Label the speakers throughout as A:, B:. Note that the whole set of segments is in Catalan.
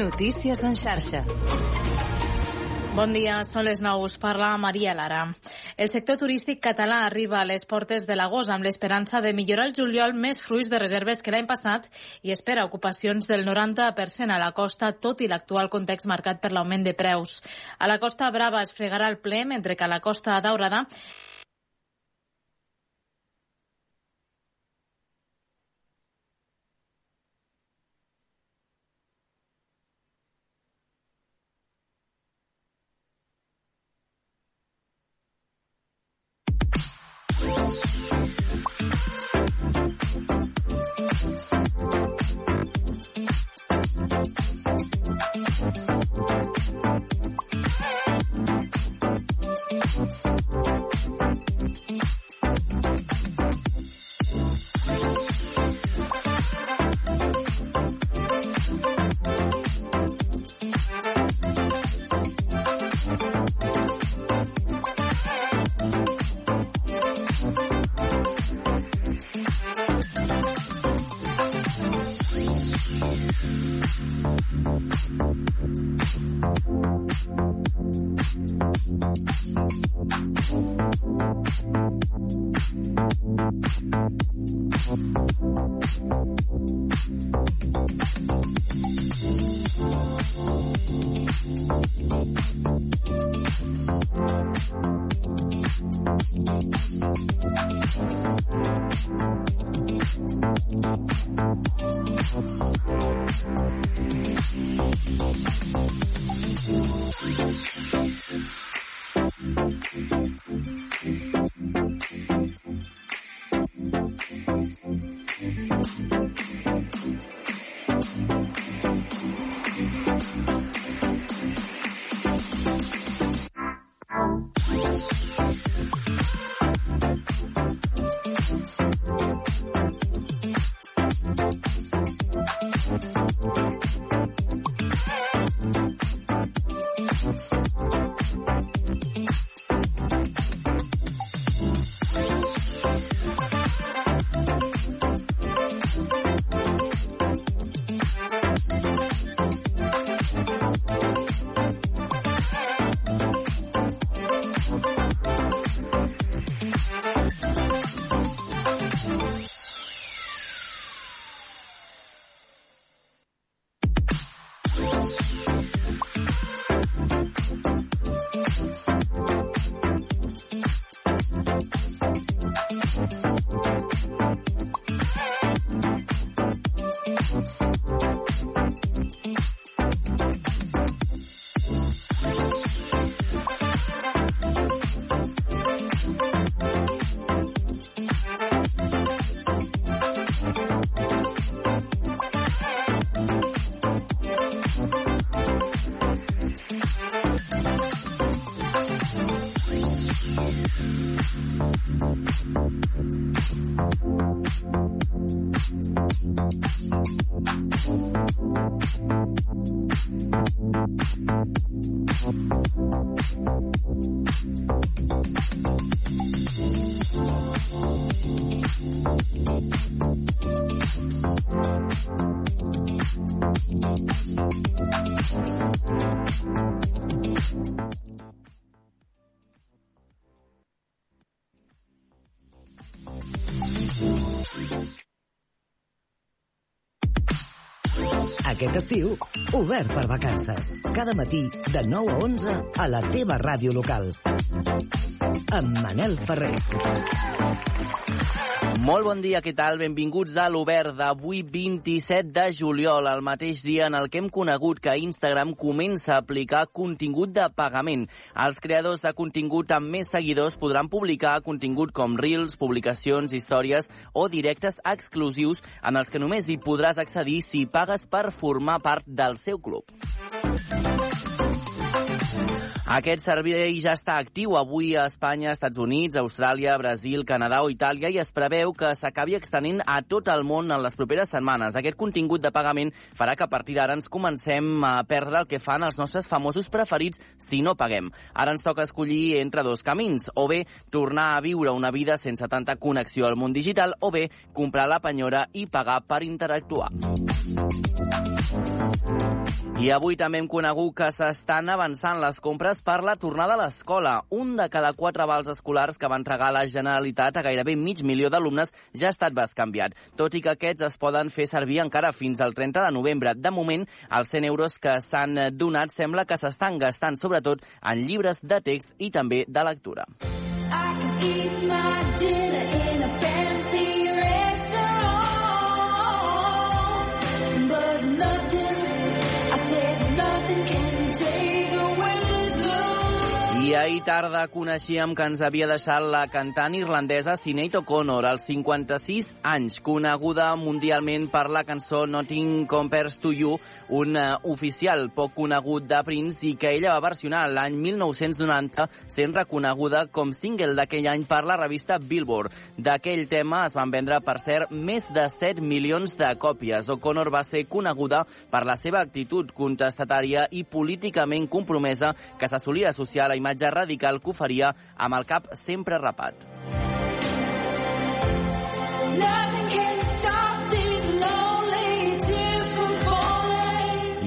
A: Notícies en xarxa.
B: Bon dia, són les 9, us parla Maria Lara. El sector turístic català arriba a les portes de l'agost amb l'esperança de millorar el juliol més fruits de reserves que l'any passat i espera ocupacions del 90% a la costa, tot i l'actual context marcat per l'augment de preus. A la Costa Brava es fregarà el ple, mentre que a la Costa Daurada Thank you.
A: Aquest estiu, obert per vacances. Cada matí, de 9 a 11, a la teva ràdio local. Amb Manel Ferrer.
C: Molt bon dia, què tal? Benvinguts a l'Obert d'avui 27 de juliol, el mateix dia en el que hem conegut que Instagram comença a aplicar contingut de pagament. Els creadors de contingut amb més seguidors podran publicar contingut com Reels, publicacions, històries o directes exclusius en els que només hi podràs accedir si pagues per formar part del seu club. Aquest servei ja està actiu avui a Espanya, Estats Units, Austràlia, Brasil, Canadà o Itàlia i es preveu que s'acabi extenent a tot el món en les properes setmanes. Aquest contingut de pagament farà que a partir d'ara ens comencem a perdre el que fan els nostres famosos preferits si no paguem. Ara ens toca escollir entre dos camins, o bé tornar a viure una vida sense tanta connexió al món digital, o bé comprar la penyora i pagar per interactuar. I avui també hem conegut que s'estan avançant les compres per la tornada a l'escola. Un de cada quatre vals escolars que va entregar la Generalitat a gairebé mig milió d'alumnes ja ha estat bescanviat, tot i que aquests es poden fer servir encara fins al 30 de novembre. De moment, els 100 euros que s'han donat sembla que s'estan gastant sobretot en llibres de text i també de lectura. I can eat my dinner I ahir tarda coneixíem que ens havia deixat la cantant irlandesa Sinead O'Connor, als 56 anys, coneguda mundialment per la cançó Nothing Compares to You, un uh, oficial poc conegut de Prince i que ella va versionar l'any 1990, sent reconeguda com single d'aquell any per la revista Billboard. D'aquell tema es van vendre, per cert, més de 7 milions de còpies. O'Connor va ser coneguda per la seva actitud contestatària i políticament compromesa que se solia associar a la imatge imatge radical que oferia amb el cap sempre rapat. Nothing can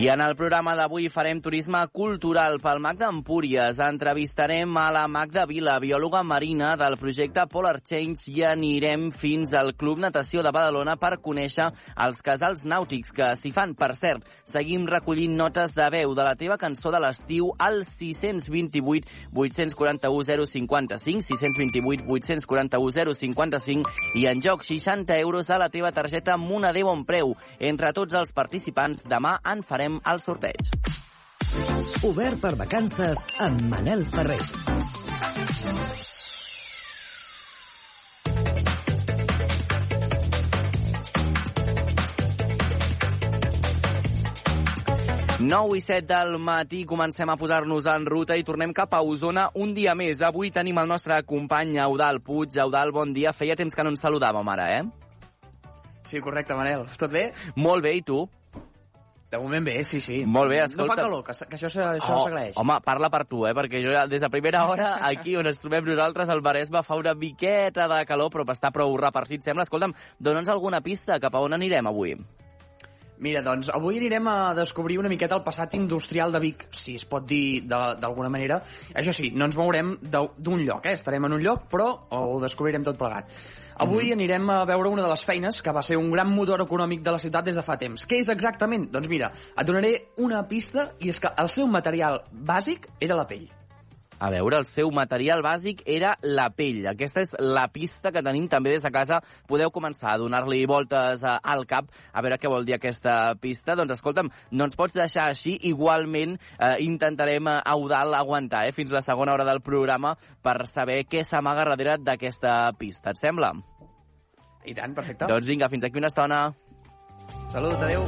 C: i en el programa d'avui farem turisme cultural pel MAC d'Empúries. Entrevistarem a la Magda Vila, biòloga marina del projecte Polar Change i anirem fins al Club Natació de Badalona per conèixer els casals nàutics que s'hi fan. Per cert, seguim recollint notes de veu de la teva cançó de l'estiu al 628 841 055, 628 841 055 i en joc 60 euros a la teva targeta Moneder Bon Preu. Entre tots els participants, demà en farem jugarem al sorteig.
A: Obert per vacances amb Manel Ferrer.
C: Nou i set del matí comencem a posar-nos en ruta i tornem cap a Osona un dia més. Avui tenim el nostre company Eudal Puig. Eudal, bon dia. Feia temps que no ens saludàvem ara, eh?
D: Sí, correcte, Manel. Tot bé?
C: Molt bé, i tu?
D: De moment bé, sí, sí.
C: Molt bé, escolta.
D: No fa calor, que, que això s'agraeix.
C: Oh, home, parla per tu, eh? Perquè jo ja, des de primera hora, aquí on ens trobem nosaltres, al Maresme fa una miqueta de calor, però està prou repartit, sembla. Escolta'm, dona'ns alguna pista cap a on anirem avui.
D: Mira, doncs avui anirem a descobrir una miqueta el passat industrial de Vic, si es pot dir d'alguna manera. Això sí, no ens mourem d'un lloc, eh? estarem en un lloc, però ho descobrirem tot plegat. Avui mm. anirem a veure una de les feines que va ser un gran motor econòmic de la ciutat des de fa temps. Què és exactament? Doncs mira, et donaré una pista i és que el seu material bàsic era la pell.
C: A veure, el seu material bàsic era la pell. Aquesta és la pista que tenim també des de casa. Podeu començar a donar-li voltes eh, al cap a veure què vol dir aquesta pista. Doncs escolta'm, no ens pots deixar així. Igualment eh, intentarem a eh, Eudal aguantar eh, fins la segona hora del programa per saber què s'amaga darrere d'aquesta pista. Et sembla?
D: I tant, perfecte.
C: Doncs vinga, fins aquí una estona.
D: Salut, adeu.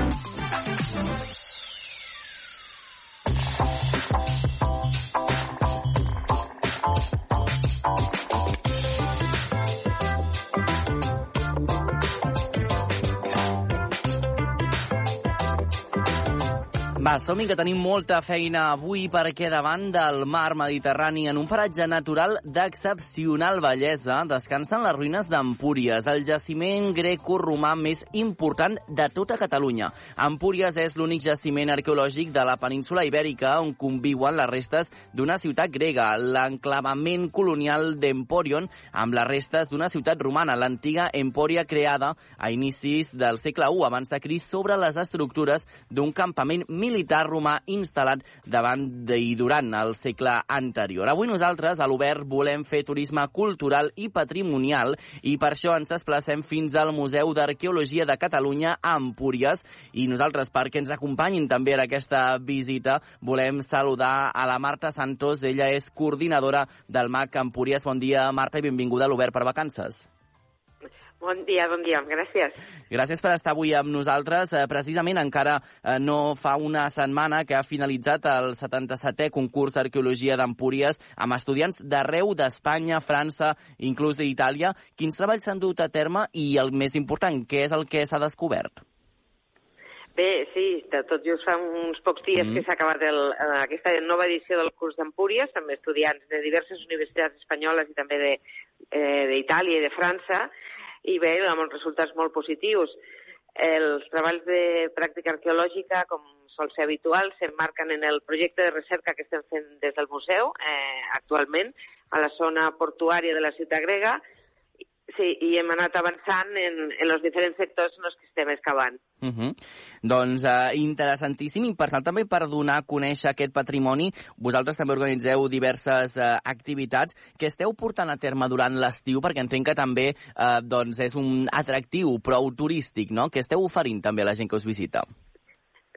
C: Va, som que tenim molta feina avui perquè davant del mar Mediterrani, en un paratge natural d'excepcional bellesa, descansen les ruïnes d'Empúries, el jaciment greco-romà més important de tota Catalunya. Empúries és l'únic jaciment arqueològic de la península ibèrica on conviuen les restes d'una ciutat grega, l'enclavament colonial d'Emporion, amb les restes d'una ciutat romana, l'antiga Empòria creada a inicis del segle I abans de Cris sobre les estructures d'un campament militar militar romà instal·lat davant i durant el segle anterior. Avui nosaltres, a l'Obert, volem fer turisme cultural i patrimonial i per això ens desplacem fins al Museu d'Arqueologia de Catalunya a Empúries i nosaltres, perquè ens acompanyin també en aquesta visita, volem saludar a la Marta Santos. Ella és coordinadora del MAC Empúries. Bon dia, Marta, i benvinguda a l'Obert per Vacances.
E: Bon dia, bon dia, gràcies.
C: Gràcies per estar avui amb nosaltres. Eh, precisament encara eh, no fa una setmana que ha finalitzat el 77è concurs d'arqueologia d'Empúries amb estudiants d'arreu d'Espanya, França, inclús d'Itàlia. Quins treballs s'han dut a terme i, el més important, què és el que s'ha descobert?
E: Bé, sí, de tot just fa uns pocs dies mm. que s'ha acabat el, eh, aquesta nova edició del curs d'Empúries, amb estudiants de diverses universitats espanyoles i també d'Itàlia eh, i de França, i bé, amb uns resultats molt positius. Els treballs de pràctica arqueològica, com sol ser habitual, s'emmarquen en el projecte de recerca que estem fent des del museu eh, actualment a la zona portuària de la ciutat grega Sí, i hem anat avançant en, en els diferents sectors en els que estem excavant.
C: Uh -huh. Doncs uh, interessantíssim i per tant també per donar a conèixer aquest patrimoni vosaltres també organitzeu diverses uh, activitats que esteu portant a terme durant l'estiu perquè entenc que també uh, doncs és un atractiu prou turístic, no? que esteu oferint també a la gent que us visita.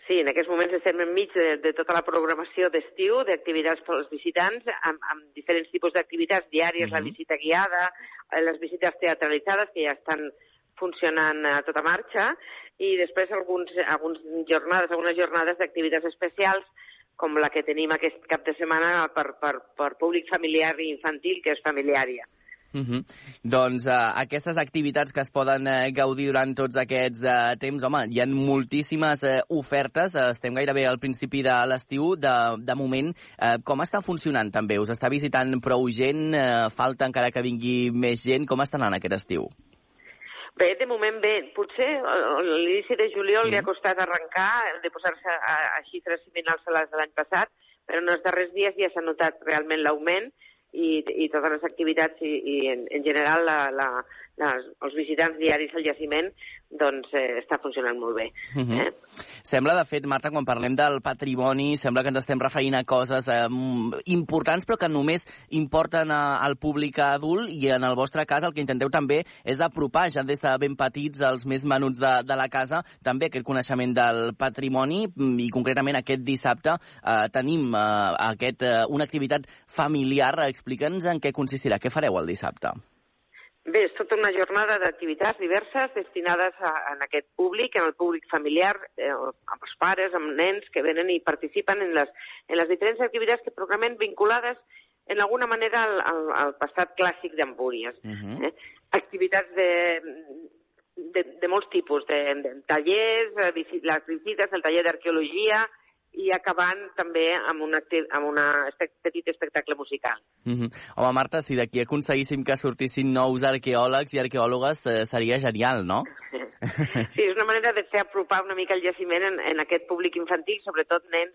E: Sí, en aquests moments estem enmig de, de tota la programació d'estiu, d'activitats per als visitants, amb, amb diferents tipus d'activitats diàries, uh -huh. la visita guiada, eh, les visites teatralitzades, que ja estan funcionant a tota marxa, i després alguns, alguns jornades, algunes jornades d'activitats especials, com la que tenim aquest cap de setmana per, per, per públic familiar i infantil, que és familiària.
C: Uh -huh. Doncs uh, aquestes activitats que es poden uh, gaudir durant tots aquests uh, temps, home, hi ha moltíssimes uh, ofertes, uh, estem gairebé al principi de l'estiu, de, de moment, uh, com està funcionant també? Us està visitant prou gent? Uh, falta encara que vingui més gent? Com està anant aquest estiu?
E: Bé, de moment bé. Potser l'inici de juliol mm. li ha costat arrencar, de posar-se a, a xifres similars a les de l'any passat, però en els darrers dies ja s'ha notat realment l'augment i, i totes les activitats i, i en, en general la, la, les, els visitants diaris al jaciment doncs eh, està funcionant molt bé. Uh
C: mhm. -huh. eh? Sembla, de fet, Marta, quan parlem del patrimoni, sembla que ens estem referint a coses eh, importants però que només importen a, al públic adult i en el vostre cas el que intenteu també és apropar ja des de ben petits als més menuts de, de la casa també aquest coneixement del patrimoni i concretament aquest dissabte eh, tenim eh, aquest, eh, una activitat familiar. Explica'ns en què consistirà, què fareu el dissabte?
E: Bé, és tota una jornada d'activitats diverses destinades a, a aquest públic, en el públic familiar, eh, amb els pares, amb nens que venen i participen en les, en les diferents activitats que programen vinculades en alguna manera al, al, al passat clàssic d'Empúries. Uh -huh. eh? Activitats de, de, de molts tipus, de, de tallers, eh, les visites, el taller d'arqueologia, i acabant també amb un, amb una petit espectacle musical.
C: Mm -hmm. Home, Marta, si d'aquí aconseguíssim que sortissin nous arqueòlegs i arqueòlogues, eh, seria genial, no?
E: Sí, és una manera de fer apropar una mica el jaciment en, en aquest públic infantil, sobretot nens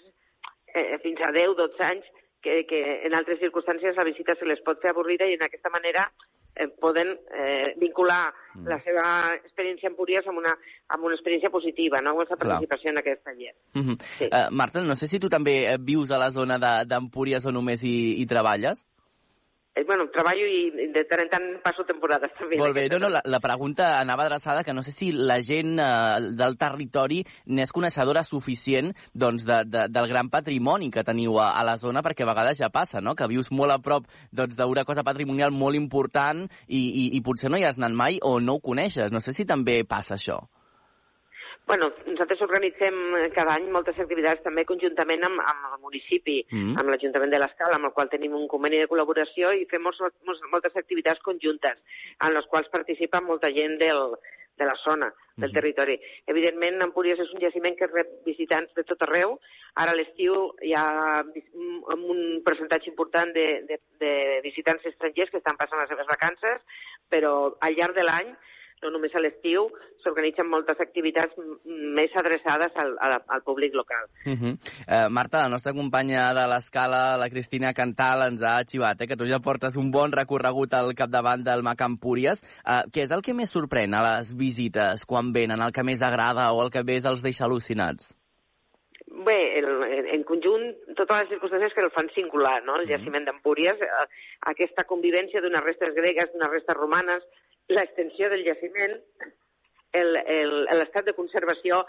E: eh, fins a 10-12 anys, que, que en altres circumstàncies la visita se les pot fer avorrida i en aquesta manera eh, poden eh, vincular mm. la seva experiència en Empúries amb una, amb una experiència positiva, no? amb aquesta participació Clar. en aquest taller. Mm -hmm.
C: sí. uh, Marta, no sé si tu també eh, vius a la zona d'Empúries de, o només hi, hi treballes?
E: Eh, bueno, treballo i de tant en tant passo temporades també.
C: Molt bé, no, no, la, la pregunta anava adreçada que no sé si la gent eh, del territori n'és coneixedora suficient doncs, de, de, del gran patrimoni que teniu a, a la zona, perquè a vegades ja passa, no?, que vius molt a prop doncs, d'una cosa patrimonial molt important i, i, i potser no hi has anat mai o no ho coneixes. No sé si també passa això.
E: Bueno, nosaltres organitzem cada any moltes activitats també conjuntament amb, amb el municipi, mm. amb l'Ajuntament de l'Escala, amb el qual tenim un conveni de col·laboració i fem molts, molts, moltes activitats conjuntes en les quals participa molta gent del, de la zona, del mm. territori. Evidentment, Empúries és un jaciment que rep visitants de tot arreu. Ara a l'estiu hi ha un percentatge important de, de, de visitants estrangers que estan passant les seves vacances, però al llarg de l'any no només a l'estiu, s'organitzen moltes activitats més adreçades al, al, al públic local.
C: Uh -huh. uh, Marta, la nostra companya de l'escala, la Cristina Cantal, ens ha arxivat, eh, que tu ja portes un bon recorregut al capdavant del Mac Empúries. Uh, què és el que més sorprèn a les visites quan venen, el que més agrada o el que més els deixa al·lucinats?
E: Bé, el, en conjunt, totes les circumstàncies que el fan singular, no? El jaciment d'Empúries, eh, aquesta convivència d'unes restes gregues, d'unes restes romanes, l'extensió del jaciment, l'estat de conservació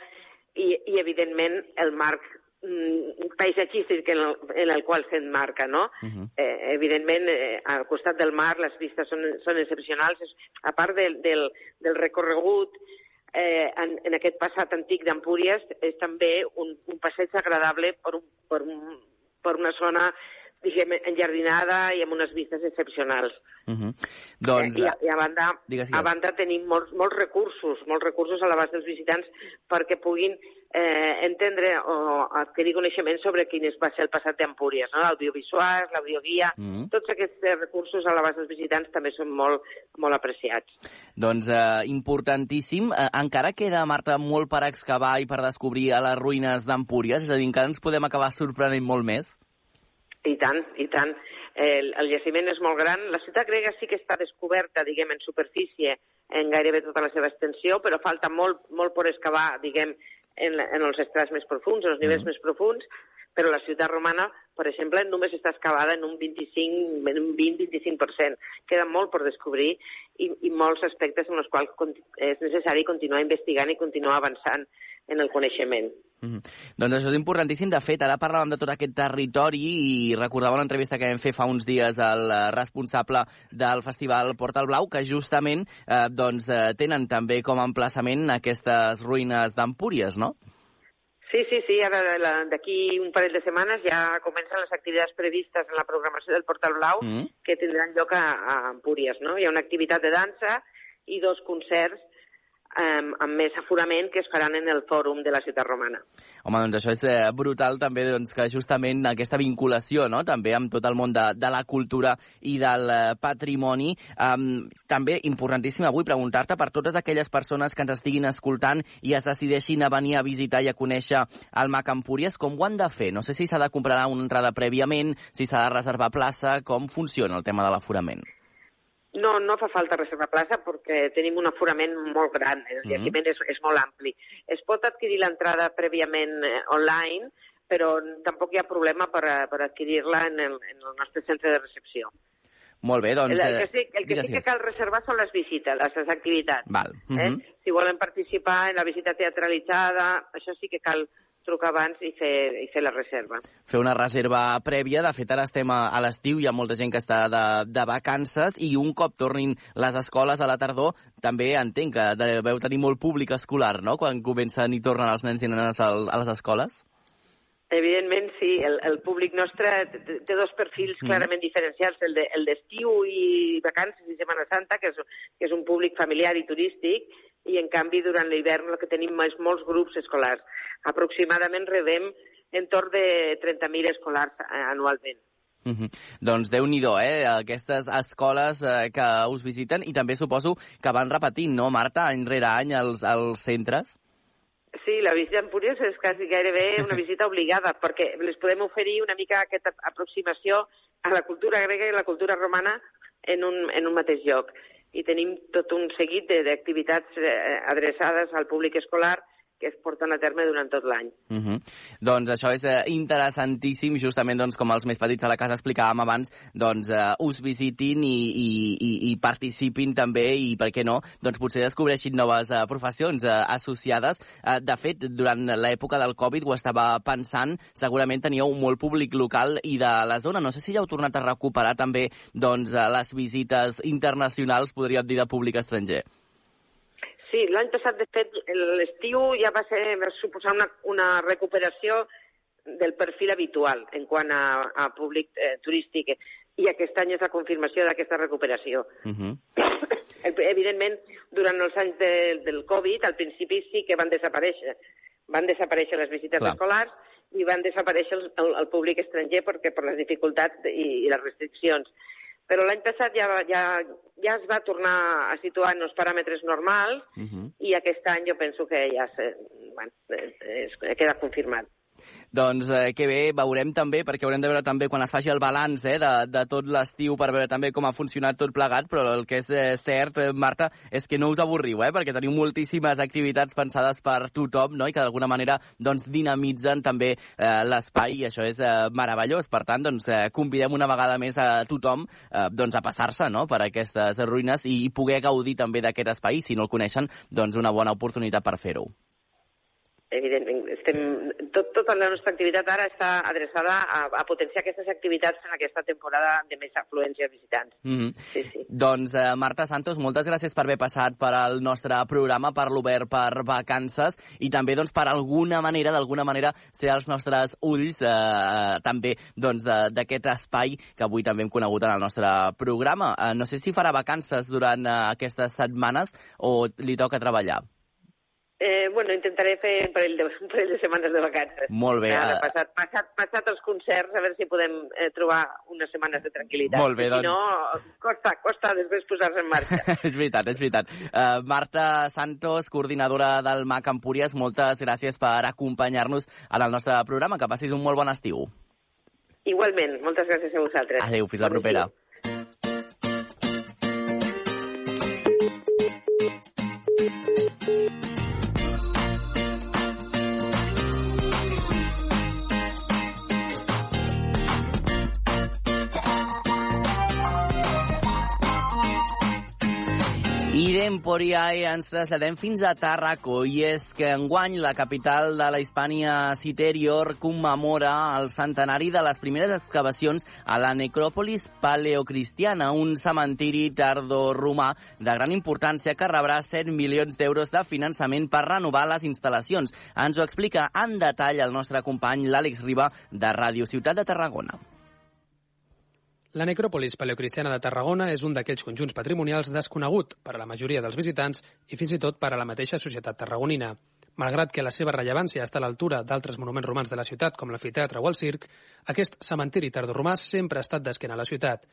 E: i, i, evidentment, el marc mm, paisatgístic en el, en el qual s'enmarca, no? Uh -huh. eh, evidentment, eh, al costat del mar les vistes són, són excepcionals, a part del, del, del recorregut eh, en, en aquest passat antic d'Empúries, és també un, un passeig agradable per, un, per, un, per una zona diguem, enjardinada i amb unes vistes excepcionals.
C: Uh -huh. doncs,
E: I, I a banda,
C: digues, digues.
E: a banda tenim molts, molts recursos, molts recursos a l'abast dels visitants perquè puguin eh, entendre o adquirir coneixement sobre quin va ser el passat d'Empúries, no? l'audiovisual, l'audioguia, uh -huh. tots aquests recursos a l'abast dels visitants també són molt, molt apreciats.
C: Doncs eh, importantíssim. Eh, encara queda, Marta, molt per excavar i per descobrir a les ruïnes d'Empúries, és a dir, encara ens podem acabar sorprenent molt més?
E: I tant, i tant. El, el jaciment és molt gran. La ciutat grega sí que està descoberta, diguem, en superfície en gairebé tota la seva extensió, però falta molt, molt per excavar, diguem, en, en els estrats més profuns, en els nivells mm. més profuns, però la ciutat romana, per exemple, només està excavada en un 25, en un 20-25%. Queda molt per descobrir i, i molts aspectes en els quals és necessari continuar investigant i continuar avançant en el coneixement.
C: Mm -hmm. Doncs això és importantíssim. De fet, ara parlàvem de tot aquest territori i recordava una entrevista que vam fer fa uns dies al responsable del festival Portal Blau, que justament eh, doncs, eh, tenen també com a emplaçament aquestes ruïnes d'Empúries, no?
E: Sí, sí, sí. Ara d'aquí un parell de setmanes ja comencen les activitats previstes en la programació del Portal Blau mm que tindran lloc a, a Empúries. No? Hi ha una activitat de dansa i dos concerts um, amb més aforament que es faran en el fòrum de la ciutat romana.
C: Home, doncs això és eh, brutal també doncs, que justament aquesta vinculació no? també amb tot el món de, de la cultura i del eh, patrimoni. Um, també importantíssim avui preguntar-te per totes aquelles persones que ens estiguin escoltant i es decideixin a venir a visitar i a conèixer el Mac Empúries, com ho han de fer? No sé si s'ha de comprar una entrada prèviament, si s'ha de reservar plaça, com funciona el tema de l'aforament?
E: No, no fa falta reservar plaça perquè tenim un aforament molt gran, el mm -hmm. és, és molt ampli. Es pot adquirir l'entrada prèviament eh, online, però tampoc hi ha problema per, per adquirir-la en, el, en el nostre centre de recepció.
C: Molt bé, doncs...
E: El, el que sí, el que, sí que cal reservar són les visites, les activitats.
C: Val. Mm -hmm. eh?
E: Si volen participar en la visita teatralitzada, això sí que cal trucar abans i fer, i fer la reserva.
C: Fer una reserva prèvia. De fet, ara estem a, a l'estiu, hi ha molta gent que està de, de vacances i un cop tornin les escoles a la tardor, també entenc que deveu tenir molt públic escolar, no?, quan comencen i tornen els nens i nenes a, a les escoles.
E: Evidentment, sí. El, el públic nostre té dos perfils mm. clarament diferenciats, el d'estiu de, el i vacances i Setmana Santa, que és, que és un públic familiar i turístic, i en canvi durant l'hivern el que tenim és molts grups escolars. Aproximadament rebem entorn de 30.000 escolars eh, anualment.
C: Mm -hmm. Doncs déu nhi eh? Aquestes escoles eh, que us visiten i també suposo que van repetint, no, Marta, any rere any als, als centres?
E: Sí, la visita a Empúries és quasi gairebé una visita obligada, perquè les podem oferir una mica aquesta aproximació a la cultura grega i la cultura romana en un, en un mateix lloc i tenim tot un seguit d'activitats eh, adreçades al públic escolar que es porten a terme durant tot l'any.
C: Uh mhm. -huh. Doncs això és eh, interessantíssim, justament doncs, com els més petits a la casa explicàvem abans, doncs eh, us visitin i, i, i, i participin també i, per què no, doncs potser descobreixin noves eh, professions eh, associades. Eh, de fet, durant l'època del Covid ho estava pensant, segurament teníeu molt públic local i de la zona. No sé si ja heu tornat a recuperar també doncs, eh, les visites internacionals, podríem dir, de públic estranger.
E: Sí, l'any passat, de fet, l'estiu ja va, ser, va suposar una, una recuperació del perfil habitual en quant a, a públic eh, turístic i aquest any és la confirmació d'aquesta recuperació. Uh -huh. Evidentment, durant els anys de, del Covid, al principi sí que van desaparèixer. Van desaparèixer les visites Clar. escolars i van desaparèixer el, el, el públic estranger perquè per les dificultats i, i les restriccions però l'any passat ja, ja, ja es va tornar a situar en els paràmetres normals uh -huh. i aquest any jo penso que ja se, bueno, es, es, queda confirmat.
C: Doncs eh, que bé, veurem també, perquè haurem de veure també quan es faci el balanç eh, de, de tot l'estiu per veure també com ha funcionat tot plegat, però el que és eh, cert, eh, Marta, és que no us avorriu, eh, perquè teniu moltíssimes activitats pensades per tothom no? i que d'alguna manera doncs, dinamitzen també eh, l'espai i això és eh, meravellós. Per tant, doncs, eh, convidem una vegada més a tothom eh, doncs, a passar-se no? per aquestes ruïnes i, poder gaudir també d'aquest espai. Si no el coneixen, doncs una bona oportunitat per fer-ho.
E: Evidentment, estem, tot, tota la nostra activitat ara està adreçada a, a potenciar aquestes activitats en aquesta temporada de més afluència de visitants.
C: Mm -hmm.
E: sí, sí.
C: Doncs, eh, Marta Santos, moltes gràcies per haver passat per al nostre programa, per l'Obert per Vacances, i també doncs, per alguna manera, d'alguna manera, ser els nostres ulls eh, també doncs, d'aquest espai que avui també hem conegut en el nostre programa. Eh, no sé si farà vacances durant eh, aquestes setmanes o li toca treballar.
E: Eh, bueno, intentaré fer un parell, de, un parell de setmanes de vacances.
C: Molt bé.
E: Ara, passat, passat, passat els concerts, a veure si podem eh, trobar unes setmanes de tranquil·litat.
C: Molt bé, doncs...
E: Si no, costa, costa després posar-se en marxa.
C: és veritat, és veritat. Uh, Marta Santos, coordinadora del MAC Empúries, moltes gràcies per acompanyar-nos en el nostre programa. Que passis un molt bon estiu.
E: Igualment, moltes gràcies a vosaltres.
C: Adéu, fins la propera. Estiu. Emporiae ens traslladem fins a Tàrraco i és que enguany la capital de la Hispània Citerior commemora el centenari de les primeres excavacions a la necròpolis paleocristiana, un cementiri tardoromà de gran importància que rebrà 7 milions d'euros de finançament per renovar les instal·lacions. Ens ho explica en detall el nostre company l'Àlex Riba de Ràdio Ciutat de Tarragona.
F: La necròpolis paleocristiana de Tarragona és un d'aquells conjunts patrimonials desconegut per a la majoria dels visitants i fins i tot per a la mateixa societat tarragonina. Malgrat que la seva rellevància està a l'altura d'altres monuments romans de la ciutat, com l'anfiteatre o el circ, aquest cementiri tardoromà sempre ha estat d'esquena a la ciutat.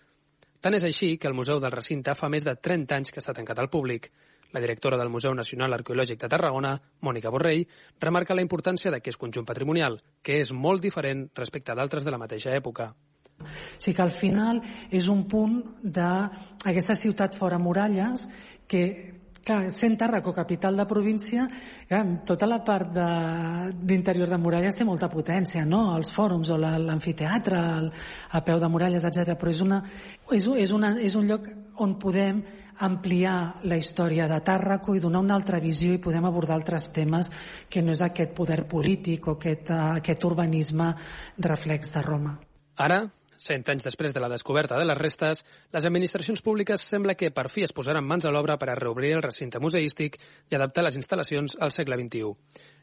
F: Tant és així que el Museu del Recinte fa més de 30 anys que està tancat al públic. La directora del Museu Nacional Arqueològic de Tarragona, Mònica Borrell, remarca la importància d'aquest conjunt patrimonial, que és molt diferent respecte d'altres de la mateixa època.
G: O sigui que al final és un punt d'aquesta ciutat fora muralles que Clar, sent Tàrraco, capital de província, clar, tota la part d'interior de, de muralles té molta potència, no? Els fòrums o l'amfiteatre, a peu de muralles, etc. Però és, una, és, és, una, és un lloc on podem ampliar la història de Tàrraco i donar una altra visió i podem abordar altres temes que no és aquest poder polític o aquest, aquest urbanisme reflex de Roma.
F: Ara, Cent anys després de la descoberta de les restes, les administracions públiques sembla que per fi es posaran mans a l'obra per a reobrir el recinte museístic i adaptar les instal·lacions al segle XXI.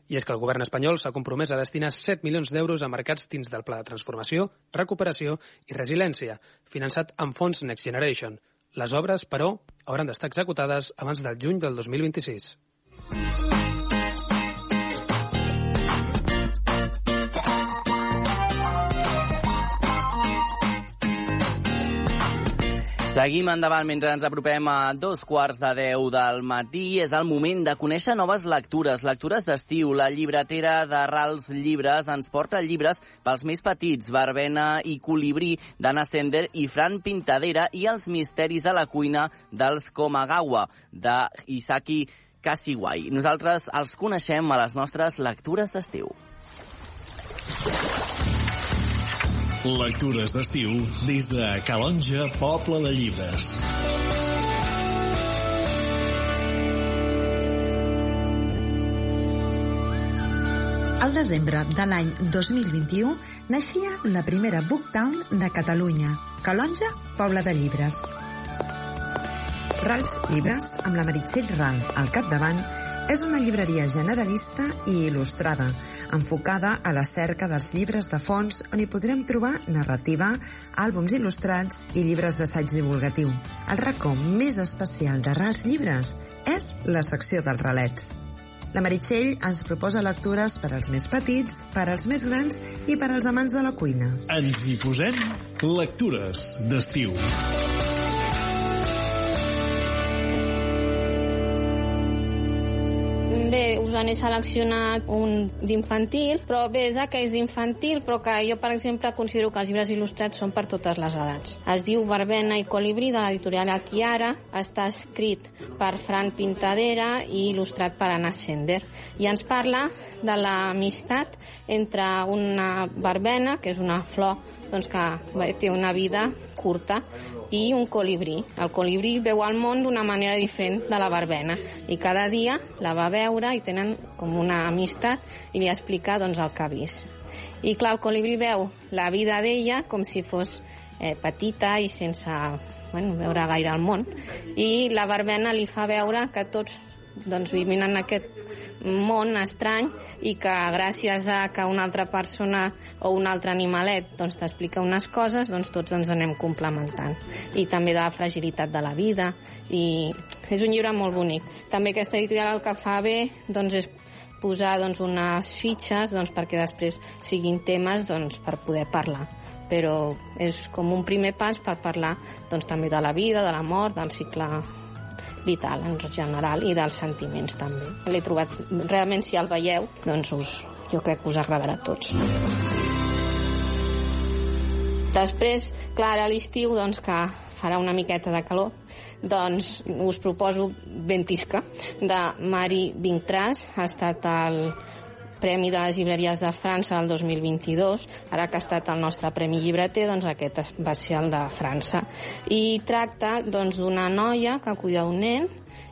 F: I és que el govern espanyol s'ha compromès a destinar 7 milions d'euros a mercats dins del Pla de Transformació, Recuperació i Resiliència, finançat amb fons Next Generation. Les obres, però, hauran d'estar executades abans del juny del 2026.
C: Seguim endavant mentre ens apropem a dos quarts de deu del matí. És el moment de conèixer noves lectures, lectures d'estiu. La llibretera de Rals Llibres ens porta llibres pels més petits, Barbena i Colibrí, d'Anna Sender i Fran Pintadera i els misteris de la cuina dels Komagawa, de Isaki. Nosaltres els coneixem a les nostres lectures d'estiu.
H: Lectures d'estiu des de Calonja, Poble de Llibres.
I: Al desembre de l'any 2021 naixia la primera Booktown de Catalunya, Calonja, Poble de Llibres. Rals Llibres, amb la Meritxell Ral al capdavant, és una llibreria generalista i il·lustrada, enfocada a la cerca dels llibres de fons on hi podrem trobar narrativa, àlbums il·lustrats i llibres d'assaig divulgatiu. El racó més especial de Rals Llibres és la secció dels relets. La Meritxell ens proposa lectures per als més petits, per als més grans i per als amants de la cuina.
H: Ens hi posem lectures d'estiu.
J: N'he seleccionat un d'infantil, però bé, és aquells d'infantil, però que jo, per exemple, considero que els llibres il·lustrats són per totes les edats. Es diu Barbena i Colibrí, de l'editorial Akiara, està escrit per Fran Pintadera i il·lustrat per Anna Sender. I ens parla de l'amistat entre una barbena, que és una flor doncs, que té una vida curta, i un colibrí. El colibrí veu el món d'una manera diferent de la barbena i cada dia la va veure i tenen com una amistat i li explica doncs, el que ha vist. I clar, el colibrí veu la vida d'ella com si fos eh, petita i sense bueno, veure gaire el món i la barbena li fa veure que tots doncs, vivim en aquest món estrany i que gràcies a que una altra persona o un altre animalet doncs, t'explica unes coses, doncs tots ens anem complementant. I també de la fragilitat de la vida. I és un llibre molt bonic. També aquesta editorial el que fa bé doncs, és posar doncs, unes fitxes doncs, perquè després siguin temes doncs, per poder parlar però és com un primer pas per parlar doncs, també de la vida, de la mort, del cicle vital en general i dels sentiments també. L'he trobat, realment si el veieu, doncs us, jo crec que us agradarà a tots. Després, clar, a l'estiu, doncs que farà una miqueta de calor, doncs us proposo Ventisca, de Mari Vintràs, ha estat el Premi de les Llibreries de França del 2022. Ara que ha estat el nostre Premi Llibreter, doncs aquest va ser el de França. I tracta doncs, d'una noia que cuida d'un nen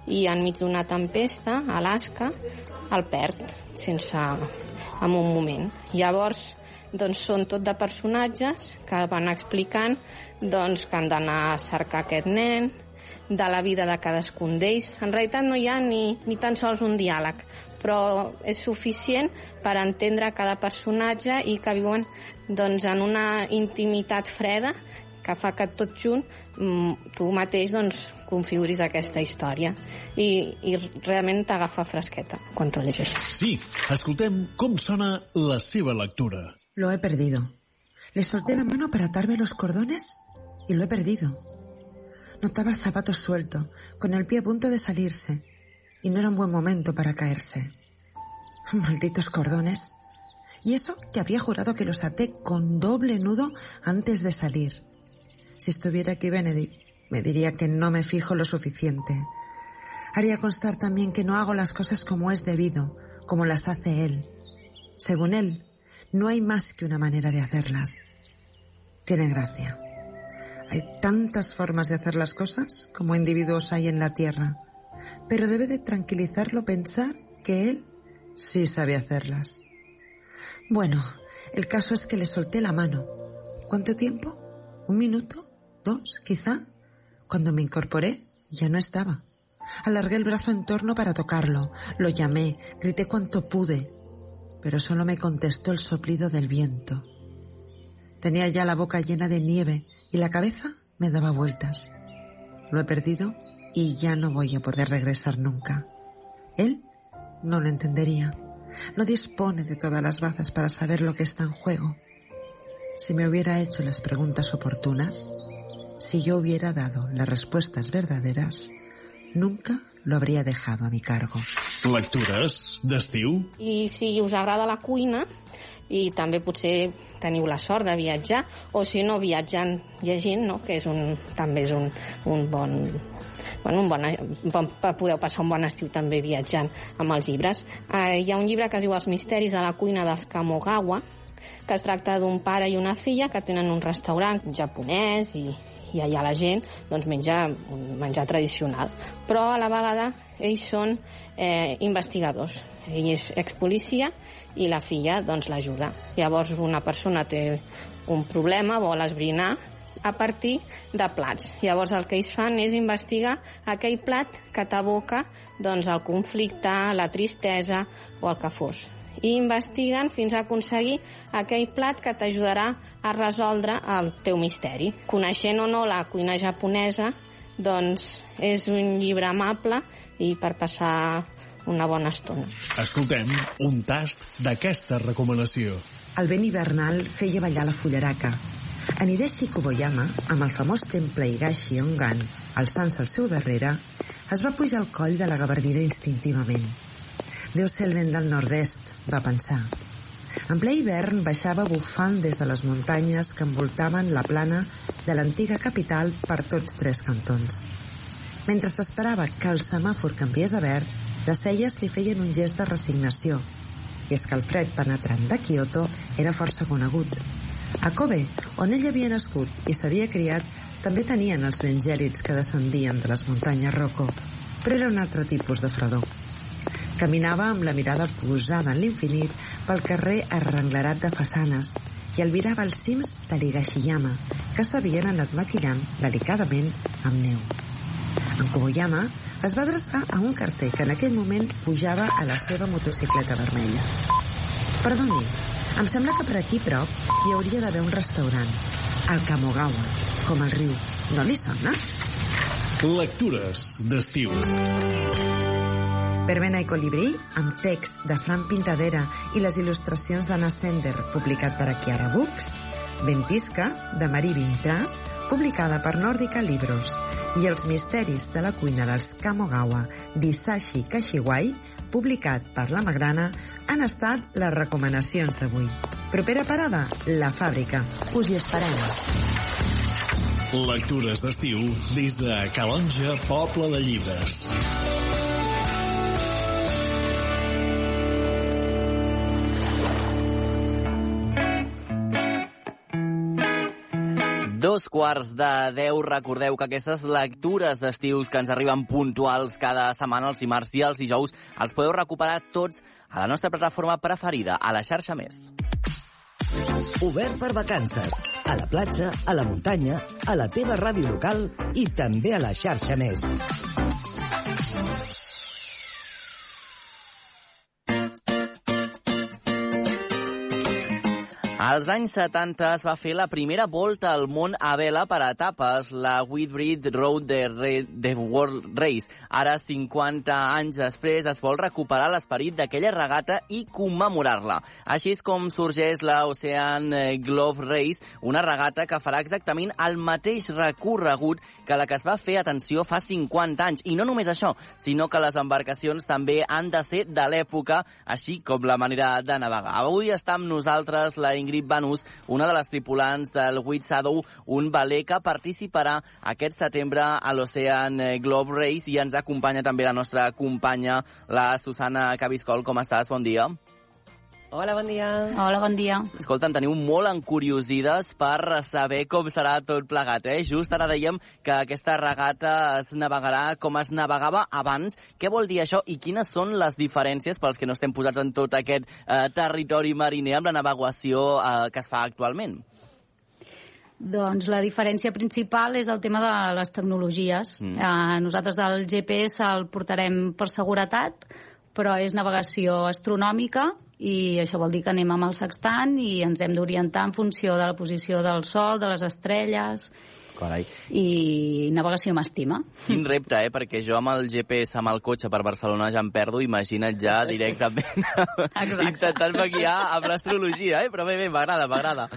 J: i enmig d'una tempesta, Alaska, el perd sense en un moment. Llavors, doncs són tot de personatges que van explicant doncs, que han d'anar a cercar aquest nen, de la vida de cadascun d'ells. En realitat no hi ha ni, ni tan sols un diàleg, però és suficient per entendre cada personatge i que viuen doncs, en una intimitat freda que fa que tot junt mm, tu mateix doncs, configuris aquesta història i, i realment t'agafa fresqueta quan t'ho llegeixes.
H: Sí, escoltem com sona la seva lectura.
I: Lo he perdido. Le solté la mano para atarme los cordones y lo he perdido. Notaba el zapato suelto, con el pie a punto de salirse y no era un buen momento para caerse. Malditos cordones. Y eso que había jurado que los até con doble nudo antes de salir. Si estuviera aquí Benedict, me diría que no me fijo lo suficiente. Haría constar también que no hago las cosas como es debido, como las hace él. Según él, no hay más que una manera de hacerlas. Tiene gracia. Hay tantas formas de hacer las cosas como individuos hay en la Tierra pero debe de tranquilizarlo pensar que él sí sabe hacerlas. Bueno, el caso es que le solté la mano. ¿Cuánto tiempo? ¿Un minuto? ¿Dos? Quizá. Cuando me incorporé, ya no estaba. Alargué el brazo en torno para tocarlo. Lo llamé, grité cuanto pude, pero solo me contestó el soplido del viento. Tenía ya la boca llena de nieve y la cabeza me daba vueltas. Lo he perdido y ya no voy a poder regresar nunca. Él no lo entendería. No dispone de todas las bazas para saber lo que está en juego. Si me hubiera hecho las preguntas oportunas, si yo hubiera dado las respuestas verdaderas, nunca lo habría dejado a mi cargo.
H: Lectures d'estiu?
J: I si us agrada la cuina, i també potser teniu la sort de viatjar, o si no, viatjant llegint, no? que és un, també és un, un bon bueno, un bon, bon, podeu passar un bon estiu també viatjant amb els llibres. Eh, hi ha un llibre que es diu Els misteris de la cuina dels Kamogawa, que es tracta d'un pare i una filla que tenen un restaurant japonès i, i allà la gent doncs, menja un menjar tradicional. Però a la vegada ells són eh, investigadors. Ell és expolicia i la filla doncs l'ajuda. Llavors una persona té un problema, vol esbrinar a partir de plats. Llavors el que ells fan és investigar aquell plat que t'aboca doncs, el conflicte, la tristesa o el que fos. I investiguen fins a aconseguir aquell plat que t'ajudarà a resoldre el teu misteri. Coneixent o no la cuina japonesa, doncs és un llibre amable i per passar una bona estona.
H: Escoltem un tast d'aquesta recomanació.
I: El vent hivernal feia ballar la fullaraca, en Hideshi Koboyama, amb el famós temple Higashi Ongan alçant-se al seu darrere, es va pujar al coll de la gavardina instintivament. Deu ser el vent del nord-est, va pensar. En ple hivern baixava bufant des de les muntanyes que envoltaven la plana de l'antiga capital per tots tres cantons. Mentre s'esperava que el semàfor canviés a verd, les celles li feien un gest de resignació, i és que el fred penetrant de Kyoto era força conegut. A Kobe, on ell havia nascut i s'havia criat, també tenien els vents gèlids que descendien de les muntanyes Rocco, però era un altre tipus de fredor. Caminava amb la mirada posada en l'infinit pel carrer arrenglerat de façanes i albirava els cims de l'Higashiyama, que s'havien anat maquillant delicadament amb neu. En Koboyama es va adreçar a un carter que en aquell moment pujava a la seva motocicleta vermella. Perdoni, em sembla que per aquí prop hi hauria d'haver un restaurant. El Kamogawa, com el riu. No li sona?
H: Lectures d'estiu.
I: Verbena i colibrí, amb text de Fran Pintadera i les il·lustracions d'Anna Sender, publicat per Akiara Books, Ventisca, de Marí Vintras, publicada per Nòrdica Libros, i Els misteris de la cuina dels Kamogawa, d'Isashi Kashiwai, publicat per La Magrana, han estat les recomanacions d'avui. Propera parada, La Fàbrica. Us hi esperem.
H: Lectures d'estiu des de Calonja, Poble de Llibres.
C: Dos quarts de deu. Recordeu que aquestes lectures d'estius que ens arriben puntuals cada setmana, els dimarts i els dijous, els podeu recuperar tots a la nostra plataforma preferida, a la xarxa Més.
A: Obert per vacances. A la platja, a la muntanya, a la teva ràdio local i també a la xarxa Més.
C: Als anys 70 es va fer la primera volta al món a vela per etapes, la Whitbread Road de, Re de World Race. Ara, 50 anys després, es vol recuperar l'esperit d'aquella regata i commemorar-la. Així és com sorgeix la Ocean Glove Race, una regata que farà exactament el mateix recorregut que la que es va fer, atenció, fa 50 anys. I no només això, sinó que les embarcacions també han de ser de l'època, així com la manera de navegar. Avui està amb nosaltres la Ingrid Banús, una de les tripulants del White Shadow, un veler que participarà aquest setembre a l'Ocean Globe Race i ens acompanya també la nostra companya, la Susana Cabiscol. Com estàs? Bon dia.
K: Hola, bon dia.
B: Hola, bon dia.
C: Escolta, em teniu molt encuriosides per saber com serà tot plegat, eh? Just ara dèiem que aquesta regata es navegarà com es navegava abans. Què vol dir això i quines són les diferències pels que no estem posats en tot aquest eh, territori mariner amb la navegació eh, que es fa actualment?
L: Doncs la diferència principal és el tema de les tecnologies. Mm. Eh, nosaltres el GPS el portarem per seguretat, però és navegació astronòmica i això vol dir que anem amb el sextant i ens hem d'orientar en funció de la posició del Sol, de les estrelles
C: Carai.
L: i navegació m'estima.
C: Quin repte, eh? Perquè jo amb el GPS amb el cotxe per Barcelona ja em perdo, imagina't ja directament intentant-me guiar amb l'astrologia, eh? Però bé, bé, m'agrada, m'agrada.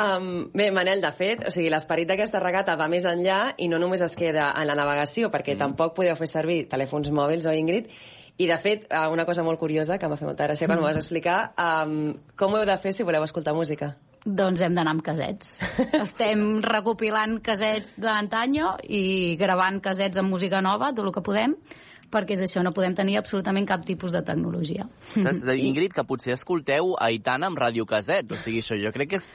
K: Um, bé, Manel, de fet, o sigui, l'esperit d'aquesta regata va més enllà i no només es queda en la navegació, perquè mm. tampoc podeu fer servir telèfons mòbils o Ingrid, i, de fet, eh, una cosa molt curiosa que m'ha fet molta gràcia quan mm. m'ho vas explicar, um, com ho heu de fer si voleu escoltar música?
L: Doncs hem d'anar amb casets. Estem recopilant casets d'antanyo i gravant casets amb música nova, tot el que podem, perquè és això, no podem tenir absolutament cap tipus de tecnologia.
C: Saps, Ingrid, que potser escolteu Aitana amb radiocaset, o sigui, això jo crec que és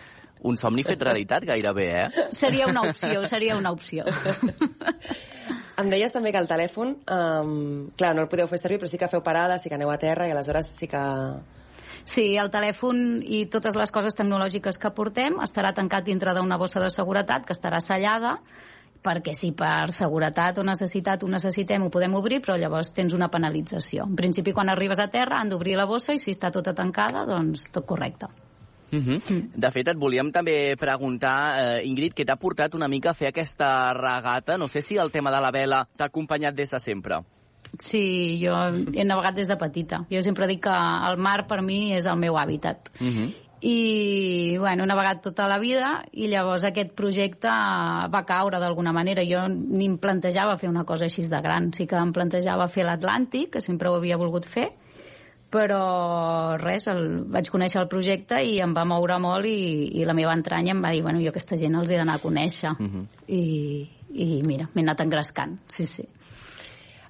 C: un somni fet realitat gairebé, eh?
L: Seria una opció, seria una opció.
K: Em deies també que el telèfon, um, clar, no el podeu fer servir, però sí que feu parades, sí que aneu a terra i aleshores sí que...
L: Sí, el telèfon i totes les coses tecnològiques que portem estarà tancat dintre d'una bossa de seguretat que estarà sellada perquè si per seguretat o necessitat ho necessitem ho podem obrir, però llavors tens una penalització. En principi, quan arribes a terra han d'obrir la bossa i si està tota tancada, doncs tot correcte.
C: Uh -huh. De fet, et volíem també preguntar, eh, Ingrid, què t'ha portat una mica a fer aquesta regata? No sé si el tema de la vela t'ha acompanyat des de sempre.
L: Sí, jo he navegat des de petita. Jo sempre dic que el mar per mi és el meu hàbitat. Uh -huh. I, bueno, he navegat tota la vida i llavors aquest projecte va caure d'alguna manera. Jo ni em plantejava fer una cosa així de gran. Sí que em plantejava fer l'Atlàntic, que sempre ho havia volgut fer, però res, el, vaig conèixer el projecte i em va moure molt i, i la meva entranya em va dir, bueno, jo aquesta gent els he d'anar a conèixer. Uh -huh. I, I mira, m'he anat engrescant, sí, sí.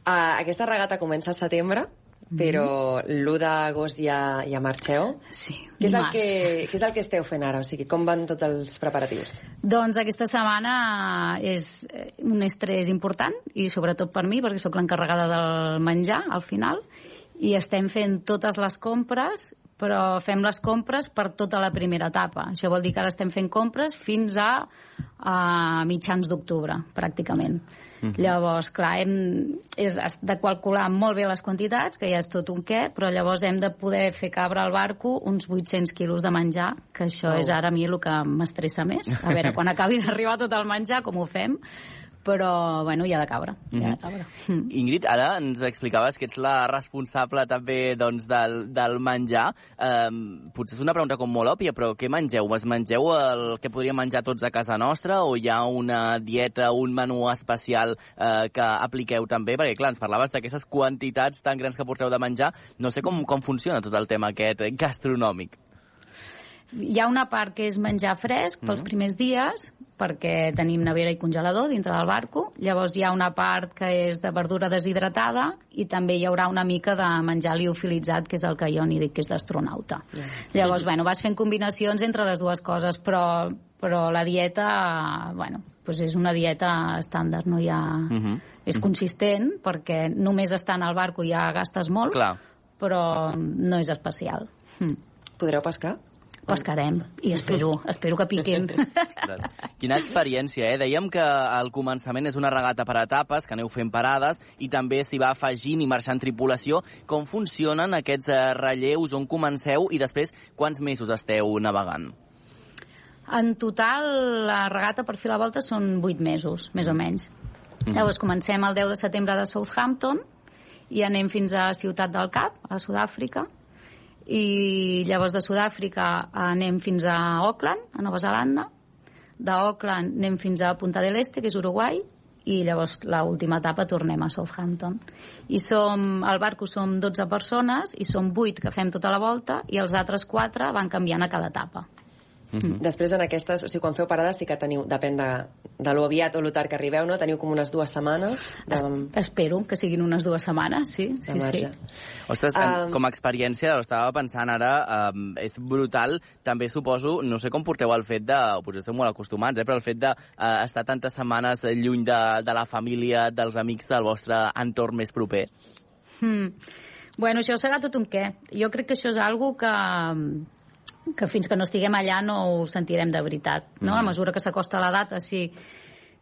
K: Uh, aquesta regata comença al setembre, però l'1 d'agost ja, ja marxeu.
L: Sí,
K: Què és, el que, què és el que esteu fent ara? O sigui, com van tots els preparatius?
L: Doncs aquesta setmana és un estrès important i sobretot per mi perquè sóc l'encarregada del menjar al final i estem fent totes les compres però fem les compres per tota la primera etapa. Això vol dir que ara estem fent compres fins a, a mitjans d'octubre, pràcticament.
M: Mhm.
L: Llavors, clar, hem, és, has de calcular molt bé les quantitats, que ja és tot un què, però llavors hem de poder fer cabre al barco uns 800 quilos de menjar, que això
M: Wow.
L: és ara a mi el que m'estressa més. A veure, quan acabi d'arribar tot el menjar, com ho fem? Però, bueno, hi ha de cabre. Hi ha de cabre.
C: Ingrid, ara ens explicaves que ets la responsable també doncs, del, del menjar. Um, potser és una pregunta com molt òbvia, però què mengeu? Es mengeu el que podríem menjar tots a casa nostra o hi ha una dieta, un menú especial eh, que apliqueu també? Perquè, clar, ens parlaves d'aquestes quantitats tan grans que porteu de menjar. No sé com, com funciona tot el tema aquest eh, gastronòmic.
L: Hi ha una part que és menjar fresc pels
C: Mhm.
L: primers dies, perquè tenim nevera i congelador dintre del barco. Llavors hi ha una part que és de verdura deshidratada i també hi haurà una mica de menjar liofilitzat, que és el que jo n'hi dic que és d'astronauta. Llavors, bueno, vas fent combinacions entre les dues coses, però, però la dieta, bueno, doncs és una dieta estàndard, no hi ha...
C: Mhm.
L: És consistent, perquè només estant al barco ja gastes molt,
C: Clar.
L: però no és especial. Mm.
K: Podreu pescar?
L: Pescarem, i espero, espero que piquin.
C: Quina experiència, eh? Dèiem que al començament és una regata per etapes, que aneu fent parades, i també s'hi va afegint i marxant tripulació. Com funcionen aquests eh, relleus, on comenceu, i després quants mesos esteu navegant?
L: En total, la regata per fer la volta són 8 mesos, més o menys.
C: Mhm.
L: Llavors, comencem el 10 de setembre de Southampton i anem fins a Ciutat del Cap, a Sud-àfrica, i llavors de Sud-àfrica anem fins a Auckland, a Nova Zelanda, d'Auckland anem fins a Punta del Este, que és Uruguai, i llavors l'última etapa tornem a Southampton. I som, al barco som 12 persones i som 8 que fem tota la volta i els altres 4 van canviant a cada etapa.
K: Mm. Després, en aquestes, o sigui, quan feu parades, sí que teniu, depèn de, de lo aviat o lo tard que arribeu, no? Teniu com unes dues setmanes de...
L: Es, espero que siguin unes dues setmanes, sí, sí, sí.
K: marge.
C: Ostres,
K: Um,
C: um... com a experiència, ho estava pensant ara, um, és brutal. També suposo, no sé com porteu el fet de, potser esteu molt acostumats, eh, però el fet d'estar uh, estar tantes setmanes lluny de, de la família, dels amics, del vostre entorn més proper.
L: Hmm. Bueno, això serà tot un què. Jo crec que això és algo que, que fins que no estiguem allà no ho sentirem de veritat. No? A mesura que s'acosta la data, sí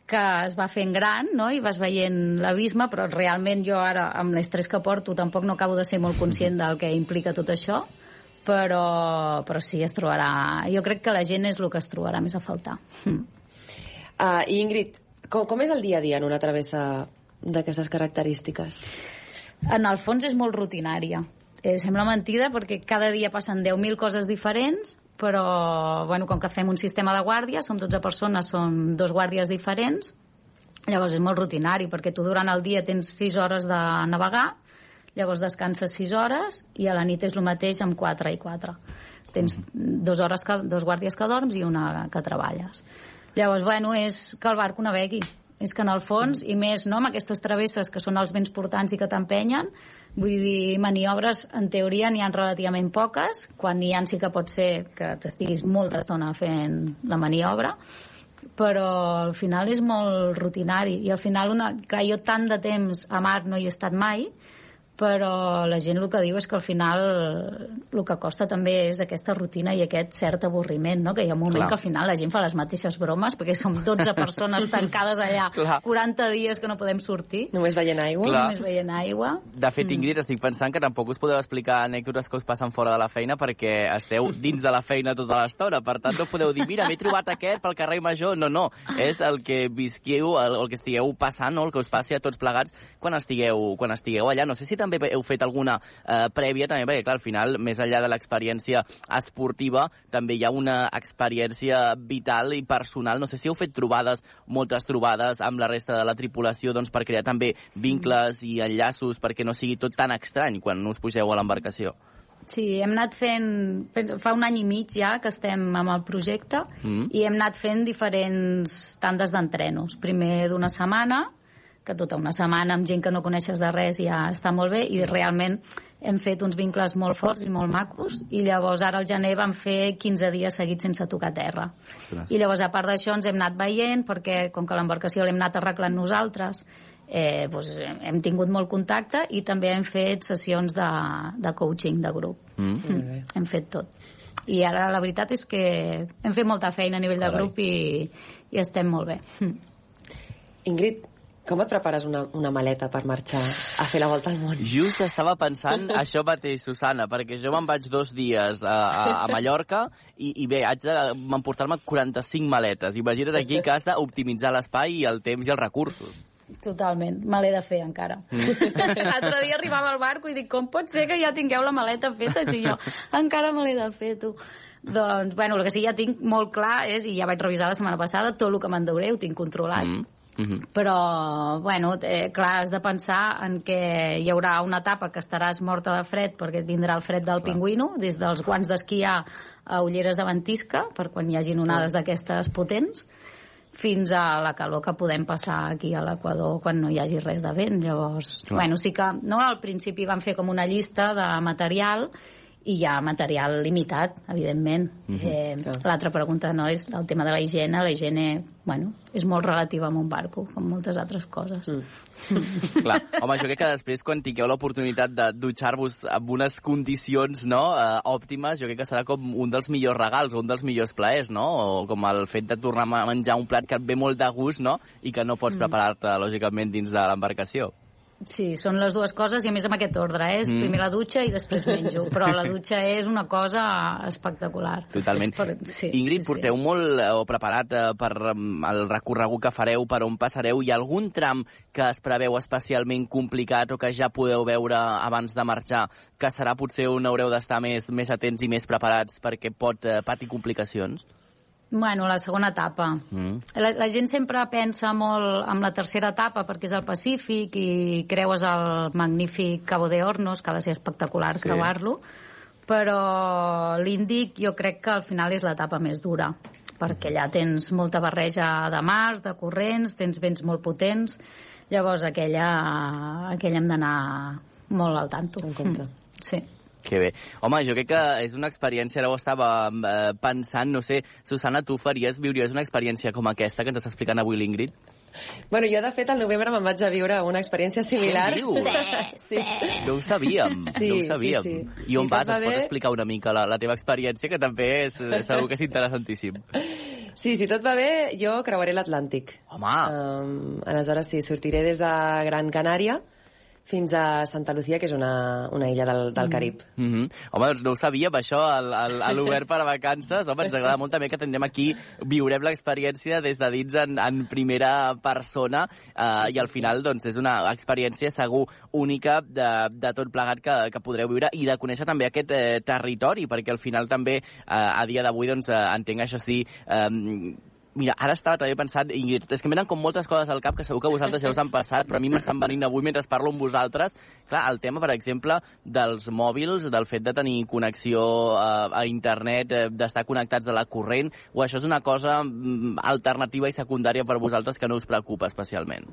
L: que es va fent gran no? i vas veient l'abisme, però realment jo ara, amb l'estrès que porto, tampoc no acabo de ser molt conscient del que implica tot això, però, però sí, es trobarà... Jo crec que la gent és el que es trobarà més a faltar. Mm.
K: Uh, Ingrid, com, com és el dia a dia en una travessa d'aquestes característiques?
L: En el fons és molt rutinària. Eh, sembla mentida perquè cada dia passen 10.000 coses diferents, però bueno, com que fem un sistema de guàrdia, som 12 persones, som dos guàrdies diferents, llavors és molt rutinari perquè tu durant el dia tens 6 hores de navegar, llavors descanses 6 hores i a la nit és el mateix amb 4 i 4. Tens dues hores que, dos guàrdies que dorms i una que treballes. Llavors, bueno, és que el barco navegui. És que en el fons, i més no, amb aquestes travesses que són els vents portants i que t'empenyen, vull dir, maniobres en teoria n'hi han relativament poques, quan n'hi ha sí que pot ser que t'estiguis molta estona fent la maniobra, però al final és molt rutinari. I al final, una, clar, jo tant de temps a mar no hi he estat mai però la gent el que diu és que al final el que costa també és aquesta rutina i aquest cert avorriment, no? que hi ha un moment
C: Clar.
L: que al final la gent fa les mateixes bromes perquè som 12 persones tancades allà
C: Clar.
L: 40 dies que no podem sortir
K: Només veient aigua?
C: Clar.
L: només veient aigua
C: De fet, Ingrid, estic pensant que tampoc us podeu explicar anècdotes que us passen fora de la feina perquè esteu dins de la feina tota l'estona. Per tant, no podeu dir, mira, m'he trobat aquest pel carrer Major. No, no. És el que visquiu, el, el que estigueu passant, no? el que us passi a tots plegats quan estigueu, quan estigueu allà. No sé si també heu fet alguna eh, prèvia, també, perquè, clar, al final, més enllà de l'experiència esportiva, també hi ha una experiència vital i personal. No sé si heu fet trobades, moltes trobades amb la resta de la tripulació, doncs, per crear també vincles i enllaços perquè no sigui tot tan estrany quan us pugeu a l'embarcació.
L: Sí, hem anat fent... Fa un any i mig ja que estem amb el projecte
C: Mm.
L: i hem anat fent diferents tandes d'entrenos. Primer d'una setmana, que tota una setmana amb gent que no coneixes de res ja està molt bé, i realment hem fet uns vincles molt forts i molt macos i llavors ara al gener vam fer 15 dies seguits sense tocar terra.
C: Ostres.
L: I llavors a part d'això ens hem anat veient perquè com que l'embarcació l'hem anat arreglant nosaltres eh, doncs, hem tingut molt contacte i també hem fet sessions de, de coaching de grup.
C: Mm.
L: Hem fet tot. I ara la veritat és que hem fet molta feina a nivell de
K: Carai.
L: grup i, i estem molt bé.
K: Ingrid, com et prepares una, una maleta per marxar a fer la volta al món?
C: Just estava pensant això mateix, Susana, perquè jo me'n vaig dos dies a, a, a Mallorca i, i bé, haig d'emportar-me 45 maletes. Imagina't aquí que has d'optimitzar l'espai i el temps i els recursos.
L: Totalment, me l'he de fer encara.
C: Mm.
L: L'altre dia arribava al barco i dic, com pot ser que ja tingueu la maleta feta? I jo, encara me l'he de fer, tu. Doncs, bueno, el que sí ja tinc molt clar és, i ja vaig revisar la setmana passada, tot el que m'endeuré ho tinc controlat.
C: Mm. Mm
L: Però, bueno, eh, clar, has de pensar en que hi haurà una etapa que estaràs morta de fred perquè et vindrà el fred del pingüino, des dels guants d'esquiar a ulleres de ventisca, per quan hi hagin onades d'aquestes potents, fins a la calor que podem passar aquí a l'Equador quan no hi hagi res de vent. Llavors,
M: Clar.
L: bueno, sí que no, al principi vam fer com una llista de material i hi ha material limitat, evidentment.
C: Mhm.
L: eh, L'altra pregunta no és el tema de la higiene. La higiene, bueno, és molt relativa amb un barco, com moltes altres coses. Mm.
C: Clar. Home, jo crec que després, quan tingueu l'oportunitat de dutxar-vos amb unes condicions no, eh, òptimes, jo crec que serà com un dels millors regals, un dels millors plaers, no? O com el fet de tornar a menjar un plat que et ve molt de gust, no? I que no pots
L: Mm.
C: preparar-te, lògicament, dins de l'embarcació.
L: Sí, són les dues coses i a més amb aquest ordre, eh? és
C: Mm.
L: primer la dutxa i després menjo, però la dutxa és una cosa espectacular.
C: Totalment.
L: Per, sí,
C: Ingrid,
L: sí,
C: porteu molt eh, o preparat eh, per mm, el recorregut que fareu, per on passareu? Hi ha algun tram que es preveu especialment complicat o que ja podeu veure abans de marxar, que serà potser on haureu d'estar més, més atents i més preparats perquè pot eh, patir complicacions?
L: Bueno, la segona etapa.
C: Mm.
L: La, la gent sempre pensa molt en la tercera etapa perquè és el Pacífic i creues el magnífic Cabo de Hornos, que ha de ser espectacular
C: Sí.
L: creuar-lo, però l'Índic jo crec que al final és l'etapa més dura perquè allà tens molta barreja de mars, de corrents, tens vents molt potents, llavors aquella, aquella hem d'anar molt al tanto. En compte. Sí.
C: Que bé. Home, jo crec que és una experiència, ara ho estava eh, pensant, no sé, Susana, tu faries, viuries una experiència com aquesta que ens està explicant avui l'Ingrid?
K: Bueno, jo, de fet, al novembre me'n vaig a viure una experiència similar.
C: Què dius?
K: Sí.
C: No ho sabíem,
K: Sí,
C: no ho
K: sí,
C: sabíem.
K: sí.
C: I on
K: Sí,
C: vas? Ens pots
K: bé.
C: explicar una mica la, la teva experiència, que també és, eh, segur que és interessantíssim.
K: Sí, si tot va bé, jo creuaré l'Atlàntic.
C: Home!
K: Um, aleshores, sí, sortiré des de Gran Canària fins a Santa Lucía, que és una, una illa del, del Carib.
C: Mm -hmm. Home, doncs no ho sabíem, això, al- al- a l'Obert per a vacances. Home, ens agrada molt també que tindrem aquí, viurem l'experiència des de dins en, en primera persona eh, i al final doncs, és una experiència segur única de, de tot plegat que, que podreu viure i de conèixer també aquest eh, territori, perquè al final també eh, a dia d'avui doncs, eh, entenc això sí, eh, Mira, ara estava també pensant, Ingrid, és que em venen com moltes coses al cap que segur que vosaltres ja us han passat, però a mi m'estan venint avui mentre parlo amb vosaltres. Clar, el tema, per exemple, dels mòbils, del fet de tenir connexió a, a internet, eh, d'estar connectats a la corrent, o això és una cosa mm, alternativa i secundària per vosaltres que no us preocupa especialment?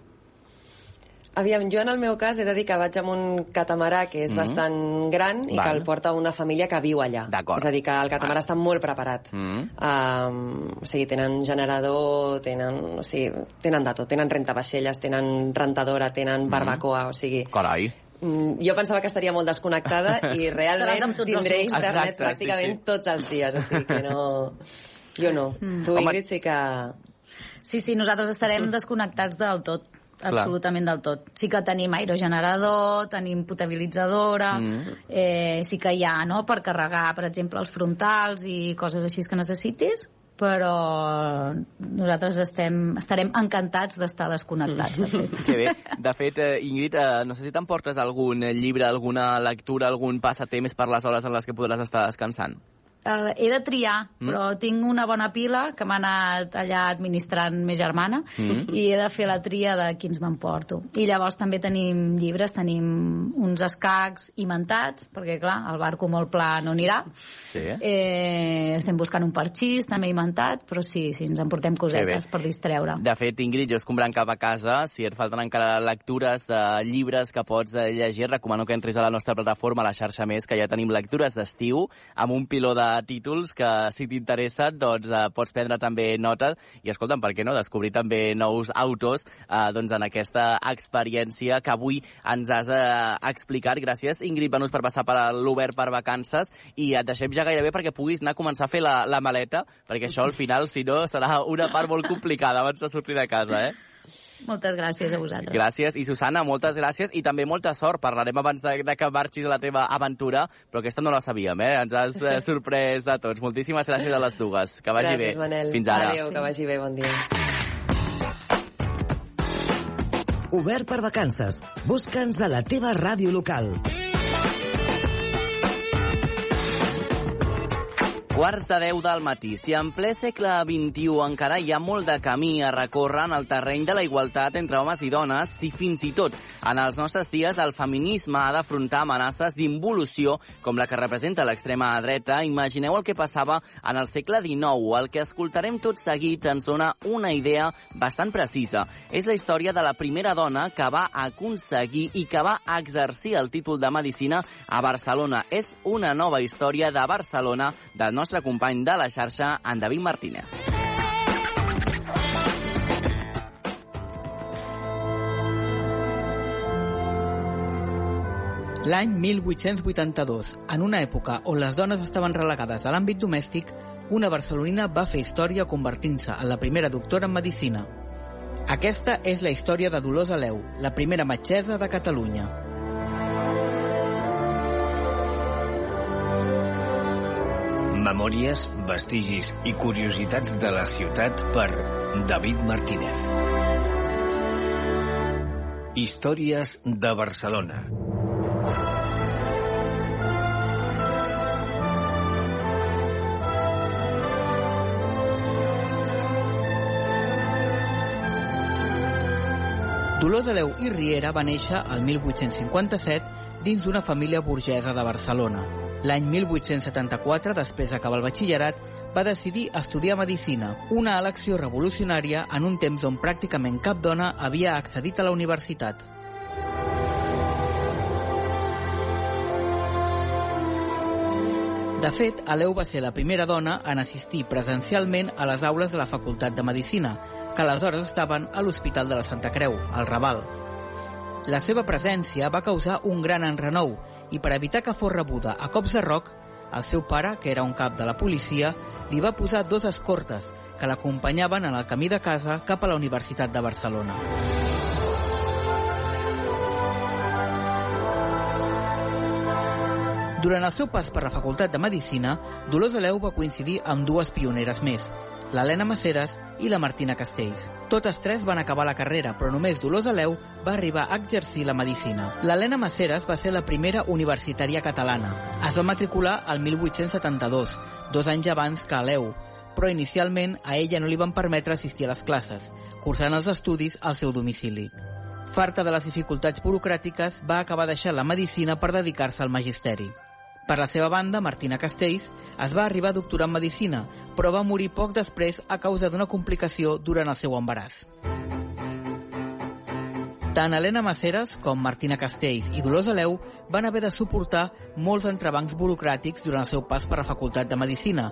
K: Aviam, jo en el meu cas he de dir que vaig amb un catamarà que és
C: Mhm.
K: bastant gran i
C: Val.
K: que el porta una família que viu allà.
C: D'acord.
K: És a dir, que el catamarà està molt preparat.
C: Mm.
K: Um, o sigui, tenen generador, tenen, o sigui, tenen de tot. Tenen rentavaixelles, tenen rentadora, tenen barbacoa, o sigui...
C: Carai.
K: Mm, jo pensava que estaria molt desconnectada i realment tindré internet
C: Exacte,
K: pràcticament
C: sí, sí.
K: tots els dies, o sigui que no... Jo no.
L: Mm.
K: Tu,
L: Home.
K: Ingrid, sí que...
L: Sí, sí, nosaltres estarem desconnectats del tot. Absolutament del tot. Sí que tenim aerogenerador, tenim potabilitzadora,
C: Mm.
L: eh, sí que hi ha, no?, per carregar, per exemple, els frontals i coses així que necessitis, però nosaltres estem, estarem encantats d'estar desconnectats, de fet.
C: Que bé. De fet, eh, Ingrid, eh, no sé si t'emportes algun eh, llibre, alguna lectura, algun passatemps per les hores en les que podràs estar descansant.
L: Eh, he de triar, mm. però tinc una bona pila que m'ha anat allà administrant més germana mm. i he de fer la tria de quins m'emporto. I llavors també tenim llibres, tenim uns escacs imentats, perquè clar, el barco molt pla no anirà. Sí. Eh, estem buscant un parxís també imentat, però sí, sí, ens emportem cosetes per distreure.
C: De fet, Ingrid, jo escombrant cap a casa, si et falten encara lectures de llibres que pots eh, llegir, recomano que entris a la nostra plataforma, a la xarxa més, que ja tenim lectures d'estiu, amb un piló de títols que, si t'interessen, doncs eh, pots prendre també nota i, escolta'm, per què no, descobrir també nous autors eh, doncs, en aquesta experiència que avui ens has eh, explicat. Gràcies, Ingrid Benús, per passar per l'Obert per vacances i et deixem ja gairebé perquè puguis anar a començar a fer la, la maleta, perquè això al final, si no, serà una part molt complicada abans de sortir de casa, eh?
L: Moltes gràcies a vosaltres.
C: Gràcies. I Susana, moltes gràcies i també molta sort. Parlarem abans de, de que marxis a la teva aventura, però aquesta no la sabíem, eh? Ens has eh, sorprès a tots. Moltíssimes gràcies a les dues. Que vagi
K: gràcies,
C: bé.
K: Manel.
C: Fins ara.
K: Adéu, que vagi bé. Bon dia.
A: Obert per vacances. Busca'ns a la teva ràdio local.
C: Quarts de 10 del matí. Si en ple segle XXI encara hi ha molt de camí a recórrer en el terreny de la igualtat entre homes i dones, si fins i tot en els nostres dies el feminisme ha d'afrontar amenaces d'involució com la que representa l'extrema dreta, imagineu el que passava en el segle XIX. El que escoltarem tot seguit ens dona una idea bastant precisa. És la història de la primera dona que va aconseguir i que va exercir el títol de Medicina a Barcelona. És una nova història de Barcelona del nostre nostre company de la xarxa, en David Martínez.
M: L'any 1882, en una època on les dones estaven relegades a l'àmbit domèstic, una barcelonina va fer història convertint-se en la primera doctora en Medicina. Aquesta és la història de Dolors Aleu, la primera metgessa de Catalunya.
N: Memòries, vestigis i curiositats de la ciutat per David Martínez. Històries de Barcelona.
M: Dolors Aleu i Riera va néixer al 1857 dins d'una família burgesa de Barcelona. L'any 1874, després d'acabar el batxillerat, va decidir estudiar Medicina, una elecció revolucionària en un temps on pràcticament cap dona havia accedit a la universitat. De fet, Aleu va ser la primera dona en assistir presencialment a les aules de la Facultat de Medicina, que aleshores estaven a l'Hospital de la Santa Creu, al Raval. La seva presència va causar un gran enrenou i per evitar que fos rebuda a cops de roc, el seu pare, que era un cap de la policia, li va posar dos escortes que l'acompanyaven en el camí de casa cap a la Universitat de Barcelona. Durant el seu pas per la Facultat de Medicina, Dolors Aleu va coincidir amb dues pioneres més, l'Helena Maceres i la Martina Castells. Totes tres van acabar la carrera, però només Dolors Aleu va arribar a exercir la medicina. L'Helena Maceres va ser la primera universitària catalana. Es va matricular al 1872, dos anys abans que Aleu, però inicialment a ella no li van permetre assistir a les classes, cursant els estudis al seu domicili. Farta de les dificultats burocràtiques, va acabar deixant la medicina per dedicar-se al magisteri. Per la seva banda, Martina Castells es va arribar a doctorar en Medicina, però va morir poc després a causa d'una complicació durant el seu embaràs. Tant Helena Maceres com Martina Castells i Dolors Aleu van haver de suportar molts entrebancs burocràtics durant el seu pas per la Facultat de Medicina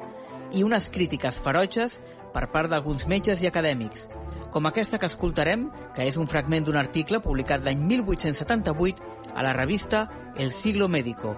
M: i unes crítiques ferotges per part d'alguns metges i acadèmics, com aquesta que escoltarem, que és un fragment d'un article publicat l'any 1878 a la revista El Siglo Médico.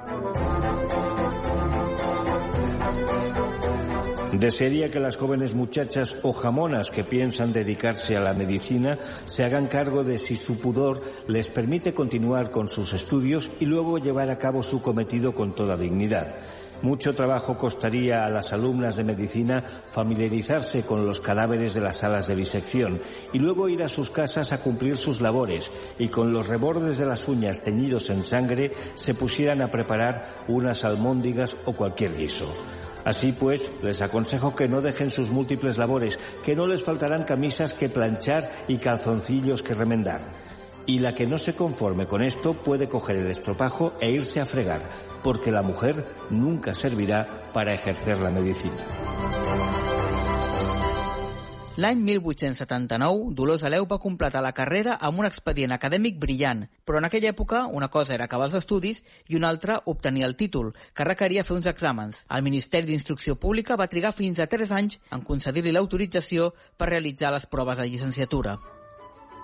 O: Desearía que las jóvenes muchachas o jamonas que piensan dedicarse a la medicina se hagan cargo de si su pudor les permite continuar con sus estudios y luego llevar a cabo su cometido con toda dignidad. Mucho trabajo costaría a las alumnas de medicina familiarizarse con los cadáveres de las salas de disección y luego ir a sus casas a cumplir sus labores y con los rebordes de las uñas teñidos en sangre se pusieran a preparar unas almóndigas o cualquier guiso. Así pues, les aconsejo que no dejen sus múltiples labores, que no les faltarán camisas que planchar y calzoncillos que remendar. Y la que no se conforme con esto puede coger el estropajo e irse a fregar, porque la mujer nunca servirá para ejercer la medicina.
M: L'any 1879, Dolors Aleu va completar la carrera amb un expedient acadèmic brillant, però en aquella època una cosa era acabar els estudis i una altra obtenir el títol, que requeria fer uns exàmens. El Ministeri d'Instrucció Pública va trigar fins a 3 anys en concedir-li l'autorització per realitzar les proves de llicenciatura.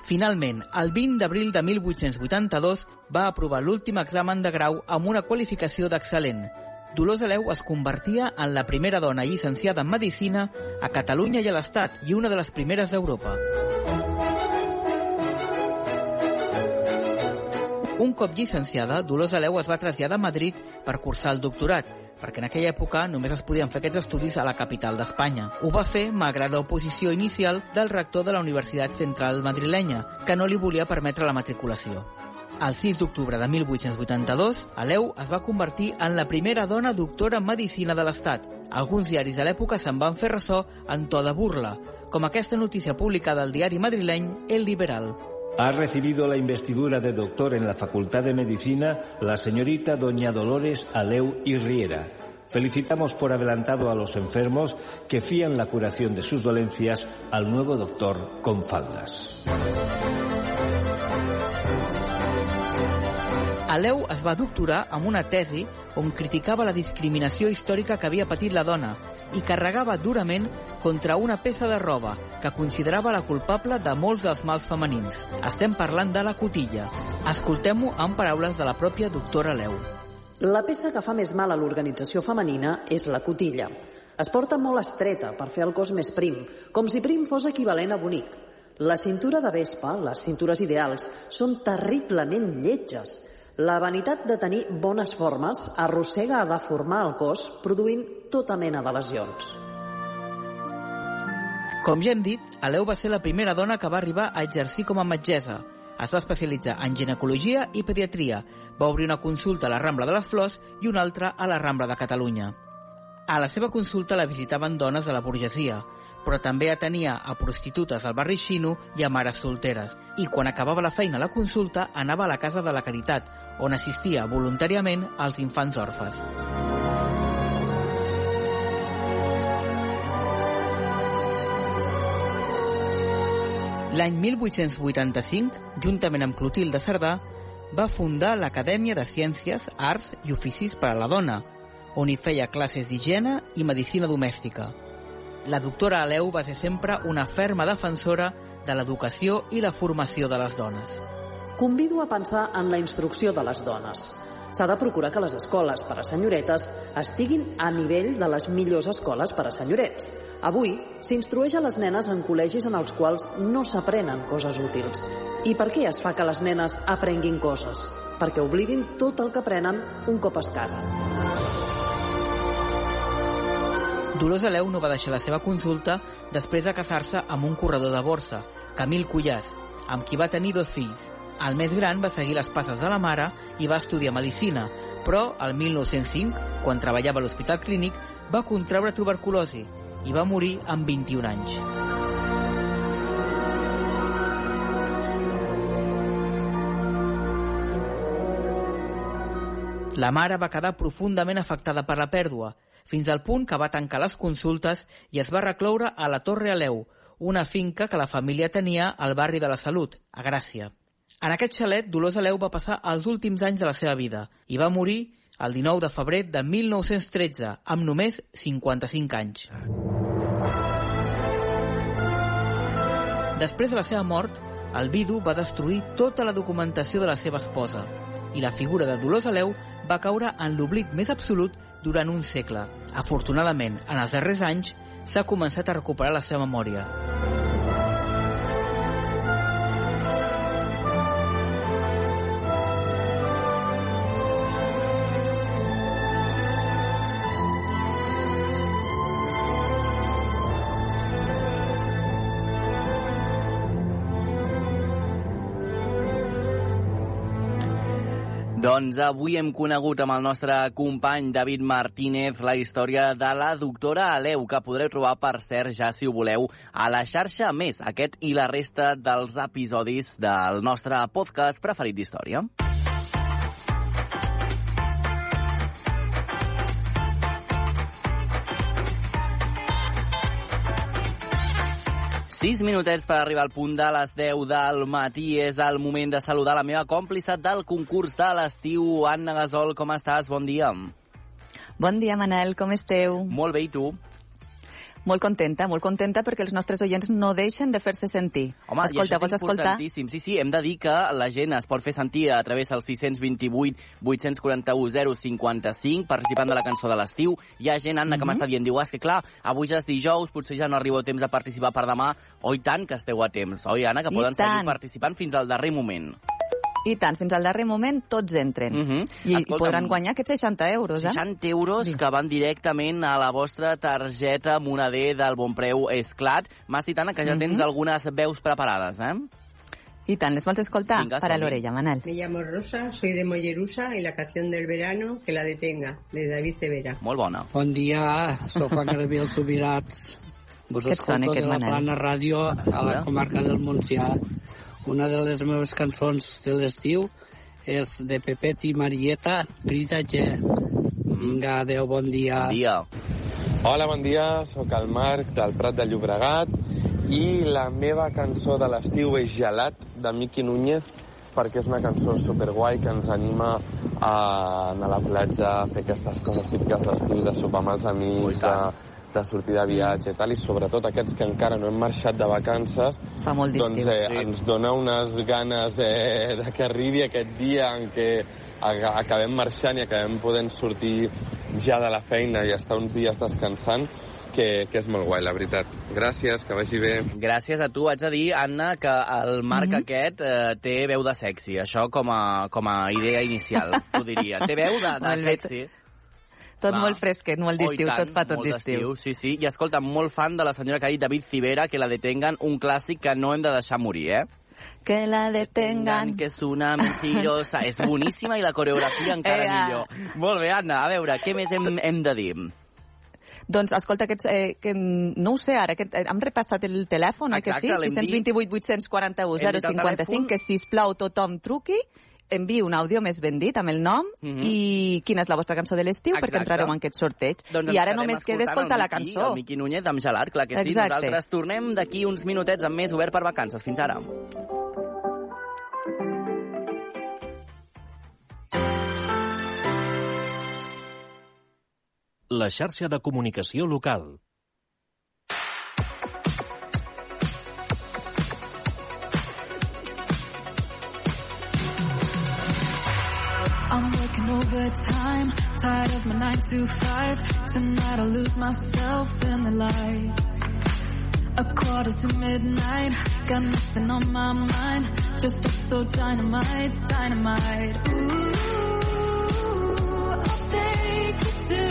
M: Finalment, el 20 d'abril de 1882 va aprovar l'últim examen de grau amb una qualificació d'excel·lent, Dolors Aleu es convertia en la primera dona llicenciada en Medicina a Catalunya i a l'Estat i una de les primeres d'Europa. Un cop llicenciada, Dolors Aleu es va traslladar a Madrid per cursar el doctorat, perquè en aquella època només es podien fer aquests estudis a la capital d'Espanya. Ho va fer malgrat l'oposició inicial del rector de la Universitat Central madrilenya, que no li volia permetre la matriculació. El 6 d'octubre de 1882, Aleu es va convertir en la primera dona doctora en Medicina de l'Estat. Alguns diaris de l'època se'n van fer ressò en to de burla, com aquesta notícia publicada al diari madrileny El Liberal.
O: Ha recibido la investidura de doctor en la Facultad de Medicina la señorita doña Dolores Aleu y Riera. Felicitamos por adelantado a los enfermos que fían la curación de sus dolencias al nuevo doctor con faldas.
M: Aleu es va doctorar amb una tesi on criticava la discriminació històrica que havia patit la dona i carregava durament contra una peça de roba que considerava la culpable de molts dels mals femenins. Estem parlant de la cotilla. Escoltem-ho amb paraules de la pròpia doctora Aleu.
P: La peça que fa més mal a l'organització femenina és la cotilla. Es porta molt estreta per fer el cos més prim, com si prim fos equivalent a bonic. La cintura de vespa, les cintures ideals, són terriblement lletges la vanitat de tenir bones formes arrossega a deformar el cos, produint tota mena de lesions.
M: Com ja hem dit, Aleu va ser la primera dona que va arribar a exercir com a metgessa. Es va especialitzar en ginecologia i pediatria. Va obrir una consulta a la Rambla de les Flors i una altra a la Rambla de Catalunya. A la seva consulta la visitaven dones de la burgesia, però també atenia a prostitutes al barri xino i a mares solteres. I quan acabava la feina a la consulta, anava a la Casa de la Caritat, on assistia voluntàriament als infants orfes. L'any 1885, juntament amb Clotilde Cerdà, va fundar l'Acadèmia de Ciències, Arts i Oficis per a la Dona, on hi feia classes d'higiene i medicina domèstica. La doctora Aleu va ser sempre una ferma defensora de l'educació i la formació de les dones.
P: Convido a pensar en la instrucció de les dones. S'ha de procurar que les escoles per a senyoretes estiguin a nivell de les millors escoles per a senyorets. Avui s'instrueix a les nenes en col·legis en els quals no s'aprenen coses útils. I per què es fa que les nenes aprenguin coses? Perquè oblidin tot el que aprenen un cop es casen.
M: Dolors Aleu no va deixar la seva consulta després de casar-se amb un corredor de borsa, Camil Cullàs, amb qui va tenir dos fills. El més gran va seguir les passes de la mare i va estudiar Medicina, però el 1905, quan treballava a l'Hospital Clínic, va contraure tuberculosi i va morir amb 21 anys. La mare va quedar profundament afectada per la pèrdua fins al punt que va tancar les consultes i es va recloure a la Torre Aleu, una finca que la família tenia al barri de la Salut, a Gràcia. En aquest xalet, Dolors Aleu va passar els últims anys de la seva vida i va morir el 19 de febrer de 1913, amb només 55 anys. Després de la seva mort, el vidu va destruir tota la documentació de la seva esposa i la figura de Dolors Aleu va caure en l'oblit més absolut durant un segle. Afortunadament, en els darrers anys s'ha començat a recuperar la seva memòria.
C: Doncs avui hem conegut amb el nostre company David Martínez la història de la doctora Aleu, que podreu trobar, per cert, ja si ho voleu, a la xarxa Més, aquest i la resta dels episodis del nostre podcast preferit d'història. 6 minutets per arribar al punt de les 10 del matí. És el moment de saludar la meva còmplice del concurs de l'estiu, Anna Gasol. Com estàs? Bon dia.
Q: Bon dia, Manel. Com esteu?
C: Molt bé, i tu?
Q: Molt contenta, molt contenta perquè els nostres oients no deixen de fer-se sentir.
C: Home,
Q: Escolta, vols escoltar?
C: Sí, sí, hem de dir que la gent es pot fer sentir a través del 628 841 055 participant de la cançó de l'estiu. Hi ha gent, Anna, que mm -hmm. m'està dient, diu, ah, és que clar, avui ja és dijous, potser ja no arribo a temps a participar per demà. Oi tant que esteu a temps. Oi, Anna, que
Q: I
C: poden
Q: tant.
C: seguir participant fins al darrer moment.
Q: I tant, fins al darrer moment tots entren.
C: Mm -hmm.
Q: I, I podran guanyar aquests 60 euros, eh?
C: 60 euros que van directament a la vostra targeta moneder del bon preu Esclat. M'has dit, Anna, que ja tens
Q: Mhm.
C: algunes veus preparades, eh?
Q: I tant, les vols escoltar?
C: Vinga,
Q: Para
C: som-hi.
Q: l'orella, Manel.
R: Me llamo Rosa, soy de Mollerusa y la canción del verano, que la detenga, de David Cevera.
C: Molt bona.
S: Bon dia, sóc Juan Gabriel Subirats. Vos
Q: Què et sona,
S: escolto
Q: aquest
S: de la
Q: Manel?
S: Plana Ràdio a la comarca del Montsià. Una de les meves cançons de l'estiu és de Pepet i Marieta, Grita Ge. Vinga, adeu, bon dia.
C: Bon dia.
T: Hola, bon dia, sóc el Marc del Prat de Llobregat i la meva cançó de l'estiu és Gelat, de Miqui Núñez, perquè és una cançó superguai que ens anima a anar a la platja, a fer aquestes coses típiques d'estiu, de sopar amb els amics, de, de sortir de viatge i tal, i sobretot aquests que encara no hem marxat de vacances,
Q: Fa molt
T: doncs eh,
Q: Sí.
T: ens dona unes ganes eh, de que arribi aquest dia en què acabem marxant i acabem podent sortir ja de la feina i estar uns dies descansant, que, que és molt guai, la veritat. Gràcies, que vagi bé.
C: Gràcies a tu. Haig de dir, Anna, que el Marc
Q: Mhm.
C: aquest eh, té veu de sexy. Això com a, com a idea inicial, ho diria. Té veu de, de sexy.
Q: Tot
C: Va.
Q: molt fresquet, molt
C: Oh, i
Q: d'estiu,
C: tant,
Q: tot fa tot
C: molt
Q: d'estiu.
C: Sí, sí. I escolta, molt fan de la senyora que ha dit David Civera, que la detengan, un clàssic que no hem de deixar morir, eh?
Q: Que la detengan.
C: Que és una mentirosa. és boníssima i la coreografia encara
Q: Ea.
C: millor. Molt bé, Anna, a veure, què més hem, hem de dir?
Q: Doncs, escolta, aquests, eh, que, no ho sé ara, aquest, eh, hem repassat el telèfon, oi que sí?
C: Exacte, l'hem dit.
Q: 628 841
C: Hem dit el
Q: 055,
C: telèfon.
Q: que sisplau tothom truqui, enviï un àudio més ben dit, amb el nom,
C: Mhm.
Q: i quina és la vostra cançó de l'estiu, perquè entrareu en aquest sorteig.
C: Doncs
Q: I ara només queda escoltar la
C: Miqui,
Q: cançó.
C: El Miqui Núñez amb Gelat, clar que sí.
Q: Exacte.
C: Nosaltres tornem d'aquí uns minutets amb més obert per vacances. Fins ara.
U: La xarxa de comunicació local.
V: Overtime, tired of my nine to five. Tonight I lose myself in the lights. A quarter to midnight, got nothing on my mind. Just up so dynamite, dynamite. Ooh, I'll take you to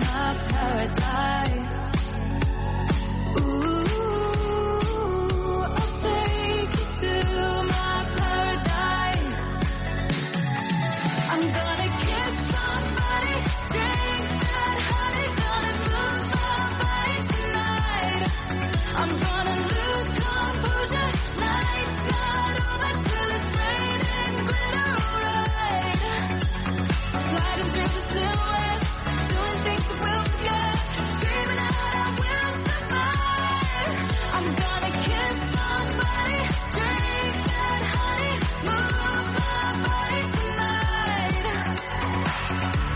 V: my paradise. Ooh,